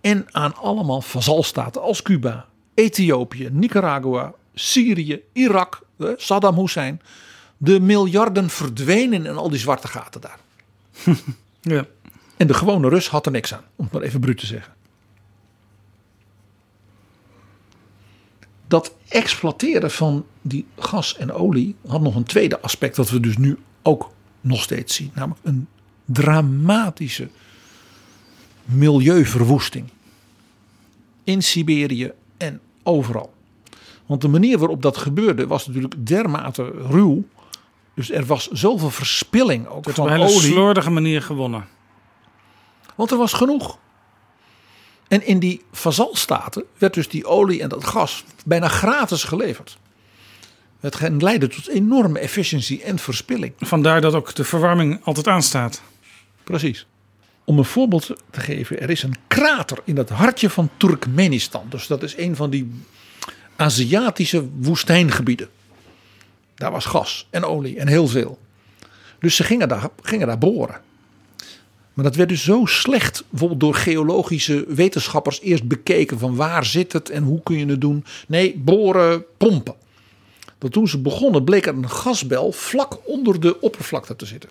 En aan allemaal vazalstaten als Cuba, Ethiopië, Nicaragua, Syrië, Irak, Saddam Hussein. De miljarden verdwenen in al die zwarte gaten daar. ja. En de gewone Rus had er niks aan, om het maar even bruut te zeggen. Dat exploiteren van die gas en olie had nog een tweede aspect dat we dus nu ook nog steeds zien. Namelijk een dramatische milieuverwoesting. In Siberië overal. Want de manier waarop dat gebeurde was natuurlijk dermate ruw. Dus er was zoveel verspilling ook Het op een hele olie. slordige manier gewonnen. Want er was genoeg. En in die vazalstaten werd dus die olie en dat gas bijna gratis geleverd. Het leidde tot enorme efficiëntie en verspilling. Vandaar dat ook de verwarming altijd aanstaat. Precies. Om een voorbeeld te geven, er is een krater in het hartje van Turkmenistan. Dus dat is een van die Aziatische woestijngebieden. Daar was gas en olie en heel veel. Dus ze gingen daar, gingen daar boren. Maar dat werd dus zo slecht, bijvoorbeeld door geologische wetenschappers eerst bekeken van waar zit het en hoe kun je het doen. Nee, boren, pompen. Dat toen ze begonnen bleek er een gasbel vlak onder de oppervlakte te zitten.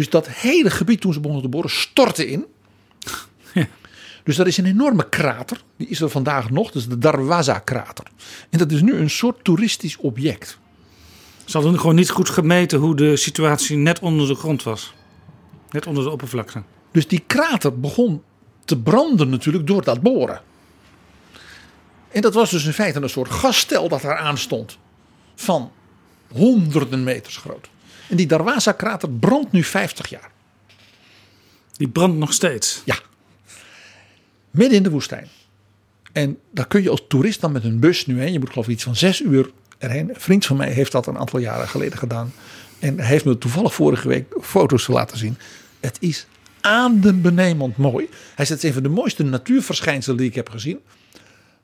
Dus dat hele gebied toen ze begonnen te boren stortte in. Dus dat is een enorme krater. Die is er vandaag nog. Dat is de Darwaza-krater. En dat is nu een soort toeristisch object. Ze hadden gewoon niet goed gemeten hoe de situatie net onder de grond was. Net onder de oppervlakte. Dus die krater begon te branden natuurlijk door dat boren. En dat was dus in feite een soort gasstel dat daar aan stond. Van honderden meters groot. En die Darwaza-krater brandt nu 50 jaar. Die brandt nog steeds? Ja. Midden in de woestijn. En daar kun je als toerist dan met een bus nu heen. Je moet geloof ik iets van zes uur erheen. Een vriend van mij heeft dat een aantal jaren geleden gedaan. En hij heeft me toevallig vorige week foto's laten zien. Het is adembenemend mooi. Hij zegt het is een van de mooiste natuurverschijnselen die ik heb gezien.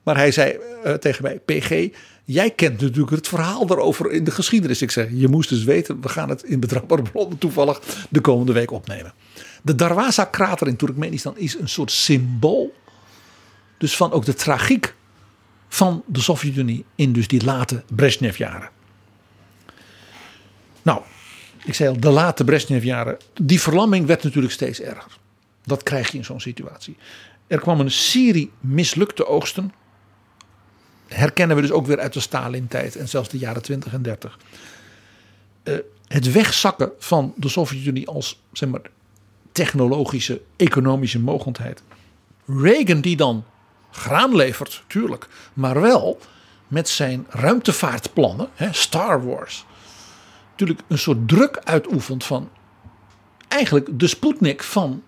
Maar hij zei eh, tegen mij, PG, jij kent natuurlijk het verhaal daarover in de geschiedenis. Ik zeg, je moest dus weten, we gaan het in betrouwbare bronnen toevallig de komende week opnemen. De Darwaza-krater in Turkmenistan is een soort symbool. Dus van ook de tragiek van de Sovjet-Unie in dus die late Brezhnev-jaren. Nou, ik zei al, de late Brezhnev-jaren. Die verlamming werd natuurlijk steeds erger. Dat krijg je in zo'n situatie. Er kwam een serie mislukte oogsten. Herkennen we dus ook weer uit de Stalin-tijd en zelfs de jaren 20 en 30. Uh, het wegzakken van de Sovjet-Unie als zeg maar, technologische, economische mogendheid. Reagan die dan graan levert, tuurlijk, maar wel met zijn ruimtevaartplannen, hè, Star Wars, natuurlijk een soort druk uitoefent van eigenlijk de Sputnik van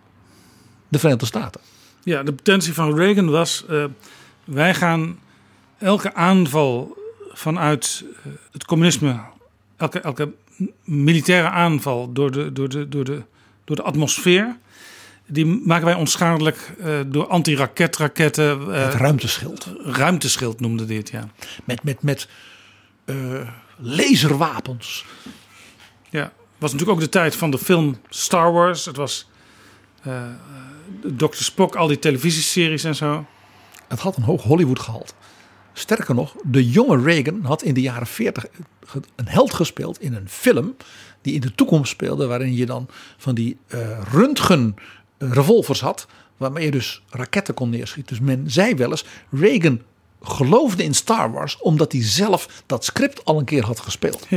de Verenigde Staten. Ja, de potentie van Reagan was: uh, wij gaan elke aanval vanuit uh, het communisme, elke, elke militaire aanval door de, door de, door de, door de atmosfeer. Die maken wij onschadelijk uh, door anti-raketraketten. het ruimteschild. Ruimteschild noemde dit, ja. Met, met, met laserwapens. Ja, het was natuurlijk ook de tijd van de film Star Wars. Het was Dr. Spock, al die televisieseries en zo. Het had een hoog Hollywood gehaald. Sterker nog, de jonge Reagan had in de jaren 40 een held gespeeld in een film die in de toekomst speelde, waarin je dan van die uh, röntgen revolvers had, waarmee je dus raketten kon neerschieten. Dus men zei wel eens, Reagan geloofde in Star Wars omdat hij zelf dat script al een keer had gespeeld.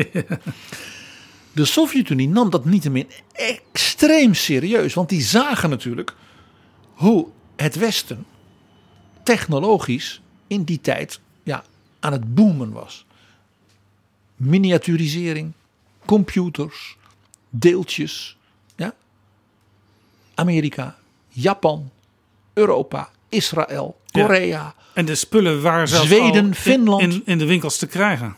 De Sovjet-Unie nam dat niettemin extreem serieus, want die zagen natuurlijk hoe het Westen technologisch in die tijd ja, aan het boomen was. Miniaturisering, computers, deeltjes. Ja? Amerika, Japan, Europa, Israël, Korea. Ja. En de spullen waren zelfs Zweden, al Finland. In, in, de winkels te krijgen.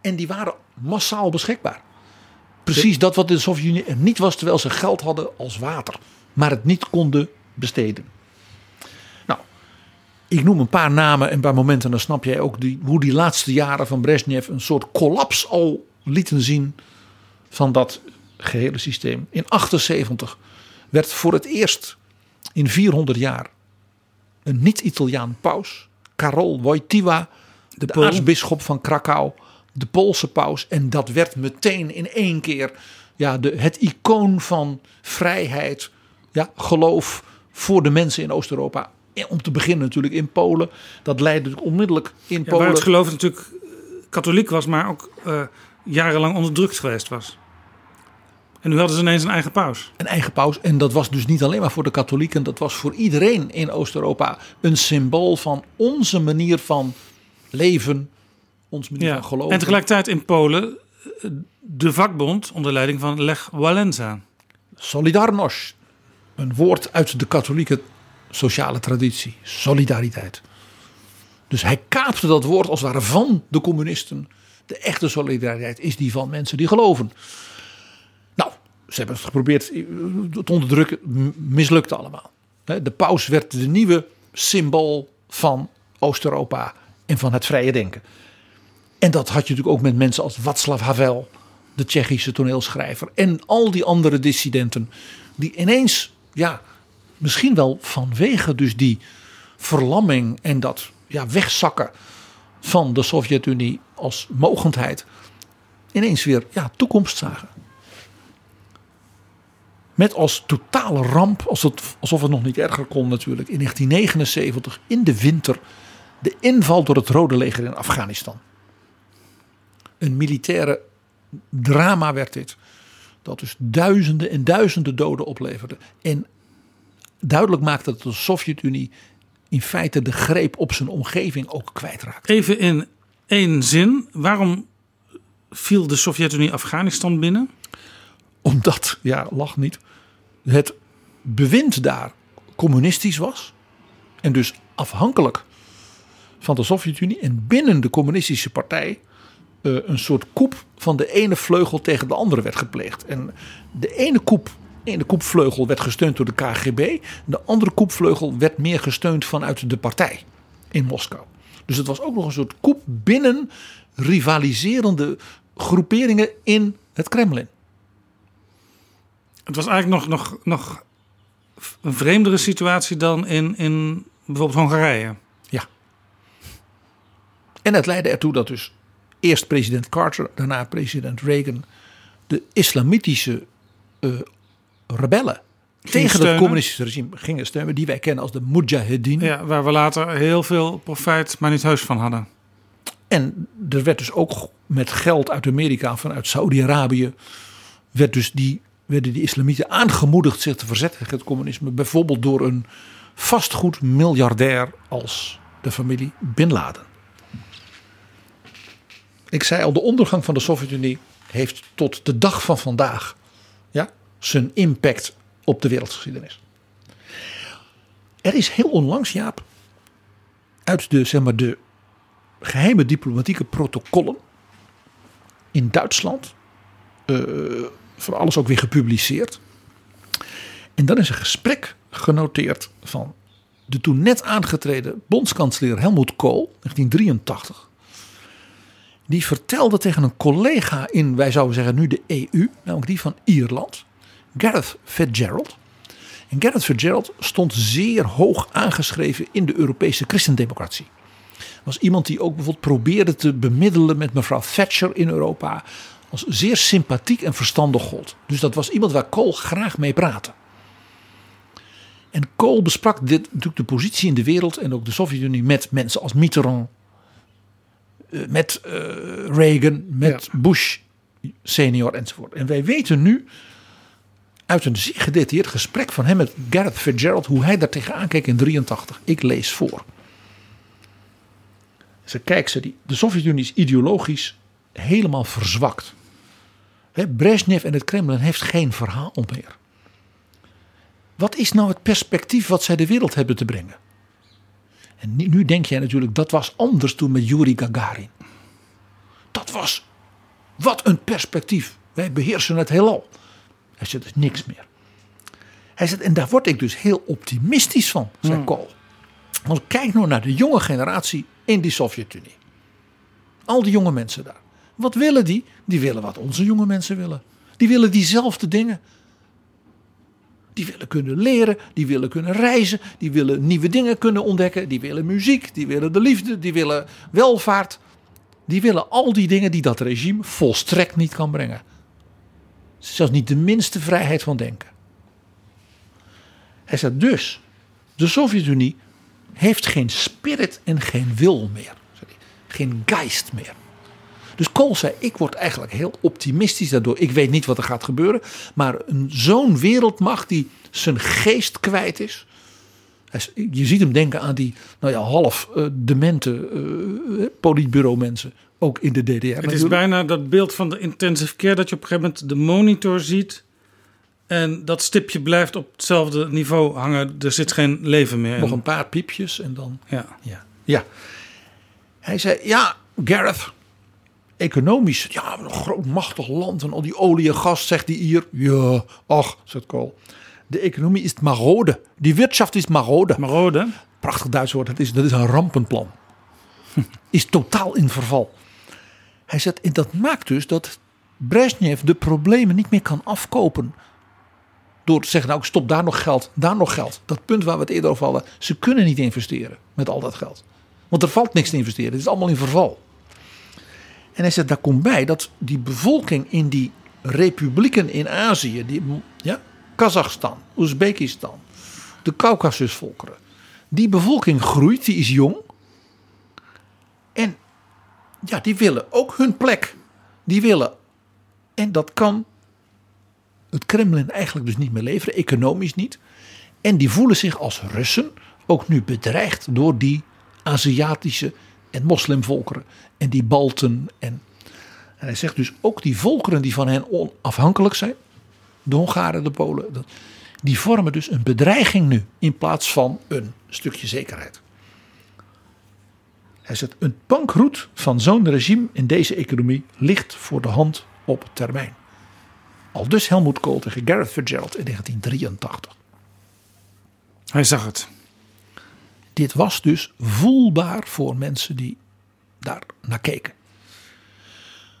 En die waren massaal beschikbaar. Precies dat wat de Sovjet-Unie niet was, terwijl ze geld hadden als water. Maar het niet konden besteden. Ik noem een paar namen en een paar momenten. Dan snap jij ook die, hoe die laatste jaren van Brezhnev een soort kollaps al lieten zien. Van dat gehele systeem. In 78 werd voor het eerst in 400 jaar een niet-Italiaan paus. Karol Wojtyła, de, de aartsbisschop van Krakau de Poolse paus. En dat werd meteen in één keer ja, de, het icoon van vrijheid, ja, geloof voor de mensen in Oost-Europa. Om te beginnen natuurlijk in Polen. Dat leidde onmiddellijk in ja, Polen. Waar het geloof natuurlijk katholiek was, maar ook uh, jarenlang onderdrukt geweest was. En nu hadden ze ineens een eigen paus. Een eigen paus. En dat was dus niet alleen maar voor de katholieken. Dat was voor iedereen in Oost-Europa een symbool van onze manier van leven, ons manier ja. van geloven. En tegelijkertijd in Polen de vakbond onder leiding van Lech Walesa. Solidarność. Een woord uit de katholieke sociale traditie. Solidariteit. Dus hij kaapte dat woord als het ware van de communisten. De echte solidariteit is die van mensen die geloven. Nou, ze hebben het geprobeerd te onderdrukken. Mislukte allemaal. De paus werd de nieuwe symbool van Oost-Europa en van het vrije denken. En dat had je natuurlijk ook met mensen als Václav Havel, de Tsjechische toneelschrijver en al die andere dissidenten die ineens, ja, misschien wel vanwege dus die verlamming en dat ja, wegzakken van de Sovjet-Unie als mogendheid, ineens weer ja, toekomst zagen. Met als totale ramp, als het, alsof het nog niet erger kon natuurlijk, in 1979 in de winter de inval door het Rode Leger in Afghanistan. Een militaire drama werd dit. Dat dus duizenden en duizenden doden opleverde. En duidelijk maakte dat de Sovjet-Unie in feite de greep op zijn omgeving ook kwijtraakte. Even in één zin. Waarom viel de Sovjet-Unie Afghanistan binnen? Omdat, ja, lach niet, het bewind daar communistisch was. En dus afhankelijk van de Sovjet-Unie. En binnen de communistische partij eh, een soort koep van de ene vleugel tegen de andere werd gepleegd. En de ene koep, ene koepvleugel werd gesteund door de KGB. De andere koepvleugel werd meer gesteund vanuit de partij in Moskou. Dus het was ook nog een soort koep binnen rivaliserende groeperingen in het Kremlin. Het was eigenlijk nog, nog, nog een vreemdere situatie dan in, in bijvoorbeeld Hongarije. Ja. En het leidde ertoe dat dus eerst president Carter, daarna president Reagan de islamitische eh, rebellen tegen steunen. het communistische regime gingen steunen, die wij kennen als de Mujahedin. Ja, waar we later heel veel profijt, maar niet heus van hadden. En er werd dus ook met geld uit Amerika, vanuit Saudi-Arabië, werd dus die, werden die islamieten aangemoedigd zich te verzetten tegen het communisme. Bijvoorbeeld door een vastgoedmiljardair als de familie Bin Laden. Ik zei al, de ondergang van de Sovjet-Unie heeft tot de dag van vandaag zijn impact op de wereldgeschiedenis. Er is heel onlangs, Jaap, uit de, zeg maar, de geheime diplomatieke protocollen in Duitsland, eh, van alles ook weer gepubliceerd. En dan is een gesprek genoteerd van de toen net aangetreden bondskanselier Helmut Kohl, 1983. Die vertelde tegen een collega in, wij zouden zeggen nu de EU, namelijk die van Ierland, Gareth Fitzgerald. En Gareth Fitzgerald stond zeer hoog aangeschreven in de Europese christendemocratie. Was iemand die ook bijvoorbeeld probeerde te bemiddelen met mevrouw Thatcher in Europa. Als zeer sympathiek en verstandig gold. Dus dat was iemand waar Kohl graag mee praatte. En Kohl besprak dit, natuurlijk de positie in de wereld en ook de Sovjet-Unie met mensen als Mitterrand, eh, met eh, Reagan, met Bush senior enzovoort. En wij weten nu uit een zeer gedetailleerd gesprek van hem met Gareth Fitzgerald hoe hij daar tegenaan keek in 83. Ik lees voor. Ze kijkt ze die, de Sovjet-Unie is ideologisch helemaal verzwakt. Brezhnev en het Kremlin heeft geen verhaal meer. Wat is nou het perspectief wat zij de wereld hebben te brengen? En nu, nu denk jij natuurlijk, dat was anders toen met Yuri Gagarin. Dat was, wat een perspectief. Wij beheersen het heelal. Hij zegt, dus niks meer. Hij zegt, en daar word ik dus heel optimistisch van, zei Hmm. Kool. Want kijk nou naar de jonge generatie in die Sovjet-Unie. Al die jonge mensen daar. Wat willen die? Die willen wat onze jonge mensen willen. Die willen diezelfde dingen. Die willen kunnen leren, die willen kunnen reizen, die willen nieuwe dingen kunnen ontdekken, die willen muziek, die willen de liefde, die willen welvaart. Die willen al die dingen die dat regime volstrekt niet kan brengen. Zelfs niet de minste vrijheid van denken. Hij zegt dus, de Sovjet-Unie heeft geen spirit en geen wil meer. Geen geist meer. Dus Kool zei, ik word eigenlijk heel optimistisch daardoor. Ik weet niet wat er gaat gebeuren. Maar zo'n wereldmacht die zijn geest kwijt is. Je ziet hem denken aan die nou ja, half eh, demente eh politbureau mensen. Ook in de DDR Het is bijna dat beeld van de intensive care dat je op een gegeven moment de monitor ziet. En dat stipje blijft op hetzelfde niveau hangen. Er zit geen leven meer in. Nog een paar piepjes en dan... Ja. Ja. ja. Hij zei, ja, Gareth, economisch, ja, een groot machtig land en al die olie en gas, zegt hij hier. Ja, ach, zegt Kool. De economie is marode. Die wirtschaft is marode. Marode? Prachtig Duits woord, dat is, dat is een rampenplan. is totaal in verval. Hij zegt, dat maakt dus dat Brezhnev de problemen niet meer kan afkopen. Door te zeggen, nou ik stop daar nog geld, daar nog geld. Dat punt waar we het eerder over hadden. Ze kunnen niet investeren met al dat geld. Want er valt niks te investeren. Het is allemaal in verval. En hij zegt, daar komt bij dat die bevolking in die republieken in Azië, die, ja, Kazachstan, Oezbekistan, de Caucasusvolkeren, die bevolking groeit, die is jong. En ja, die willen ook hun plek. Die willen. En dat kan het Kremlin eigenlijk dus niet meer leveren, economisch niet. En die voelen zich als Russen ook nu bedreigd door die Aziatische en moslimvolkeren. En die Balten. En, hij zegt dus ook die volkeren die van hen onafhankelijk zijn. De Hongaren, de Polen. Die vormen dus een bedreiging nu in plaats van een stukje zekerheid. Hij zegt een bankroet van zo'n regime in deze economie ligt voor de hand op termijn. Al dus Helmut Kohl tegen Gareth Fitzgerald in 1983. Hij zag het. Dit was dus voelbaar voor mensen die daar naar keken.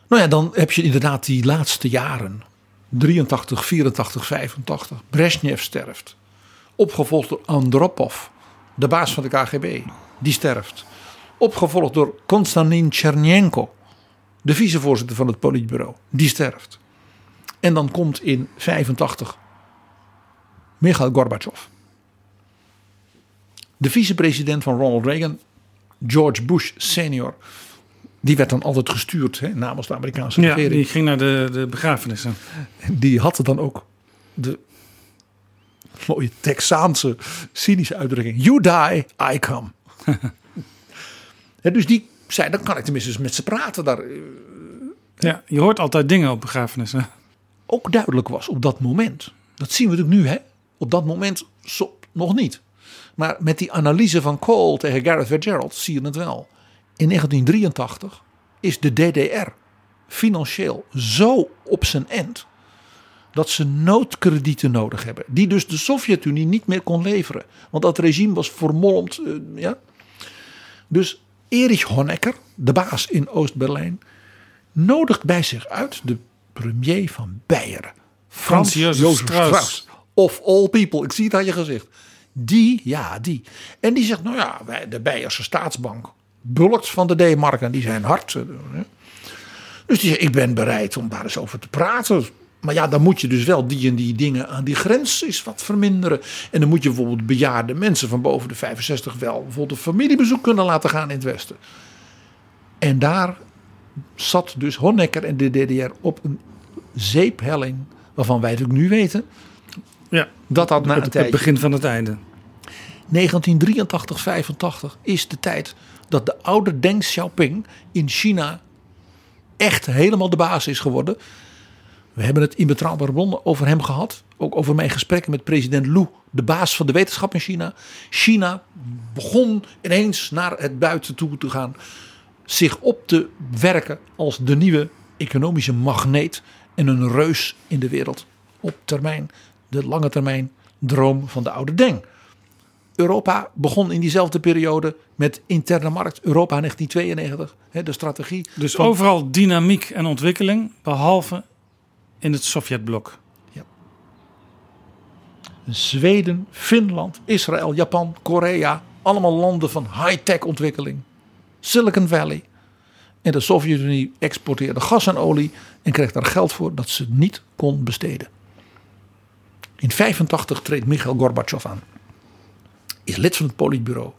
Nou ja, dan heb je inderdaad die laatste jaren. 83, 84, 85. Brezhnev sterft. Opgevolgd door Andropov, de baas van de KGB. Die sterft. Opgevolgd door Konstantin Chernenko, de vicevoorzitter van het politbureau. Die sterft. En dan komt in 85 Mikhail Gorbachev. De vicepresident van Ronald Reagan, George Bush senior, die werd dan altijd gestuurd hè, namens de Amerikaanse Ja, regering. die ging naar de, de begrafenissen. Die had dan ook de mooie Texaanse cynische uitdrukking: You die, I come. Dus die zei: dan kan ik tenminste eens met ze praten. Daar eh, Ja, je hoort altijd dingen op begrafenissen. ook duidelijk was op dat moment. Dat zien we natuurlijk nu, hè? Op dat moment nog niet. Maar met die analyse van Cole tegen Gareth Fitzgerald zie je het wel. In 1983 is de DDR financieel zo op zijn end dat ze noodkredieten nodig hebben. Die dus de Sovjet-Unie niet meer kon leveren. Want dat regime was vermolmd. eh, ja. Dus Erich Honecker, de baas in Oost-Berlijn, nodigt bij zich uit de premier van Beieren. Frans Jozef Jozef Strauss. Strauss. Of all people. Ik zie het aan je gezicht. Die, ja, die. En die zegt, nou ja, wij, de Beierse staatsbank bulkt van de D-mark en die zijn hard. eh. Dus die zegt, ik ben bereid om daar eens over te praten. Maar ja, dan moet je dus wel die en die dingen aan die grens eens wat verminderen. En dan moet je bijvoorbeeld bejaarde mensen van boven de 65 wel bijvoorbeeld een familiebezoek kunnen laten gaan in het Westen. En daar zat dus Honecker en de DDR op een zeephelling waarvan wij natuurlijk nu weten Ja, dat dat na het, het begin van het einde. 1983, 85 is de tijd dat de oude Deng Xiaoping in China echt helemaal de baas is geworden. We hebben het in betrouwbare bronnen over hem gehad. Ook over mijn gesprekken met president Lu, de baas van de wetenschap in China. China begon ineens naar het buiten toe te gaan. Zich op te werken als de nieuwe economische magneet en een reus in de wereld. Op termijn, de lange termijn droom van de oude Deng. Europa begon in diezelfde periode met interne markt. Europa 1992, hè, de strategie. Dus van- overal dynamiek en ontwikkeling, behalve in het Sovjetblok. Zweden, Finland, Israël, Japan, Korea. Allemaal landen van high-tech ontwikkeling. Silicon Valley. En de Sovjet-Unie exporteerde gas en olie en kreeg daar geld voor dat ze niet kon besteden. In 85 treedt Mikhail Gorbachev aan. Is lid van het politbureau.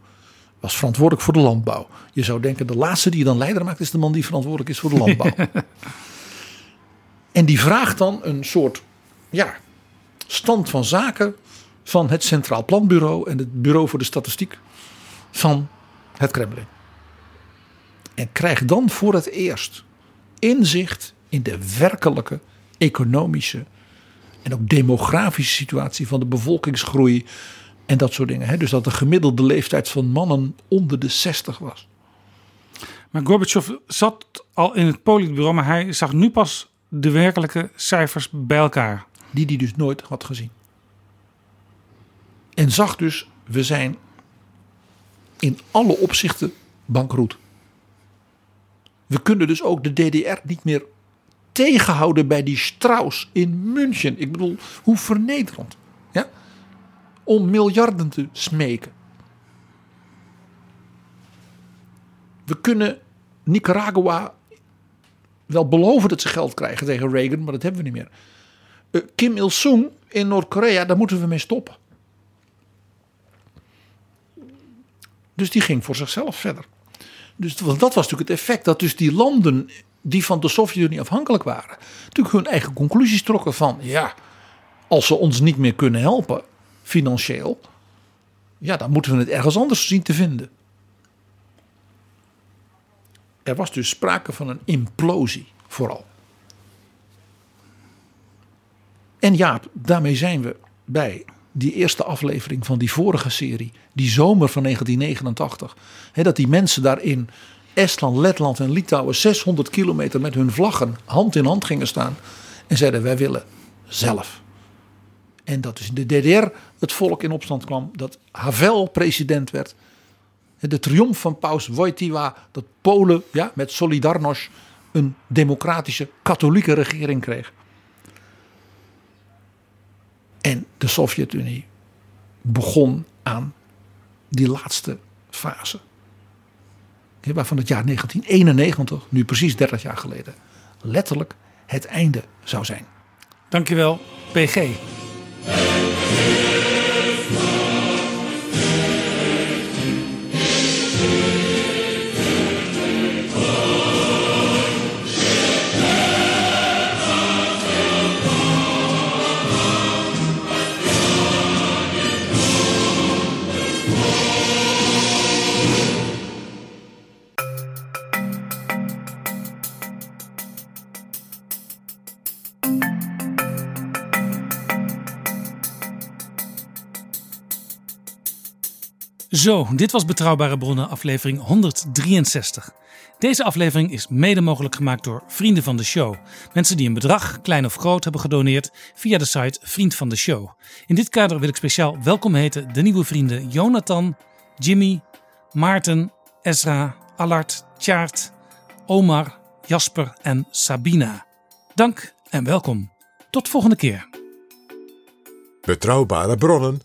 Was verantwoordelijk voor de landbouw. Je zou denken, de laatste die je dan leider maakt, is de man die verantwoordelijk is voor de landbouw. en die vraagt dan een soort ja, stand van zaken van het Centraal Planbureau en het Bureau voor de Statistiek van het Kremlin. En krijgt dan voor het eerst inzicht in de werkelijke economische en ook demografische situatie van de bevolkingsgroei en dat soort dingen. Dus dat de gemiddelde leeftijd van mannen onder de 60 was. Maar Gorbachev zat al in het politbureau, maar hij zag nu pas de werkelijke cijfers bij elkaar. Die hij dus nooit had gezien. En zag dus, we zijn in alle opzichten bankroet. We kunnen dus ook de DDR niet meer tegenhouden bij die Strauss in München. Ik bedoel, hoe vernederend. Ja? Om miljarden te smeken. We kunnen Nicaragua wel beloven dat ze geld krijgen tegen Reagan, maar dat hebben we niet meer. Uh, Kim Il-sung in Noord-Korea, daar moeten we mee stoppen. Dus die ging voor zichzelf verder. Dus dat was natuurlijk het effect dat dus die landen die van de Sovjet-Unie afhankelijk waren, natuurlijk hun eigen conclusies trokken van ja, als ze ons niet meer kunnen helpen financieel, ja, dan moeten we het ergens anders zien te vinden. Er was dus sprake van een implosie vooral. En ja, daarmee zijn we bij die eerste aflevering van die vorige serie, die zomer van 1989. Hè, dat die mensen daar in Estland, Letland en Litouwen 600 kilometer met hun vlaggen hand in hand gingen staan. En zeiden: Wij willen zelf. En dat dus in de DDR het volk in opstand kwam. Dat Havel president werd. De triomf van paus Wojtyła. Dat Polen ja, met Solidarność een democratische katholieke regering kreeg. En de Sovjet-Unie begon aan die laatste fase. Waarvan het jaar 1991, nu precies 30 jaar geleden, letterlijk het einde zou zijn. Dankjewel, PG. Zo, dit was Betrouwbare Bronnen, aflevering 163. Deze aflevering is mede mogelijk gemaakt door vrienden van de show. Mensen die een bedrag, klein of groot, hebben gedoneerd via de site Vriend van de Show. In dit kader wil ik speciaal welkom heten de nieuwe vrienden Jonathan, Jimmy, Maarten, Ezra, Allard, Tjaart, Omar, Jasper en Sabina. Dank en welkom. Tot volgende keer. Betrouwbare bronnen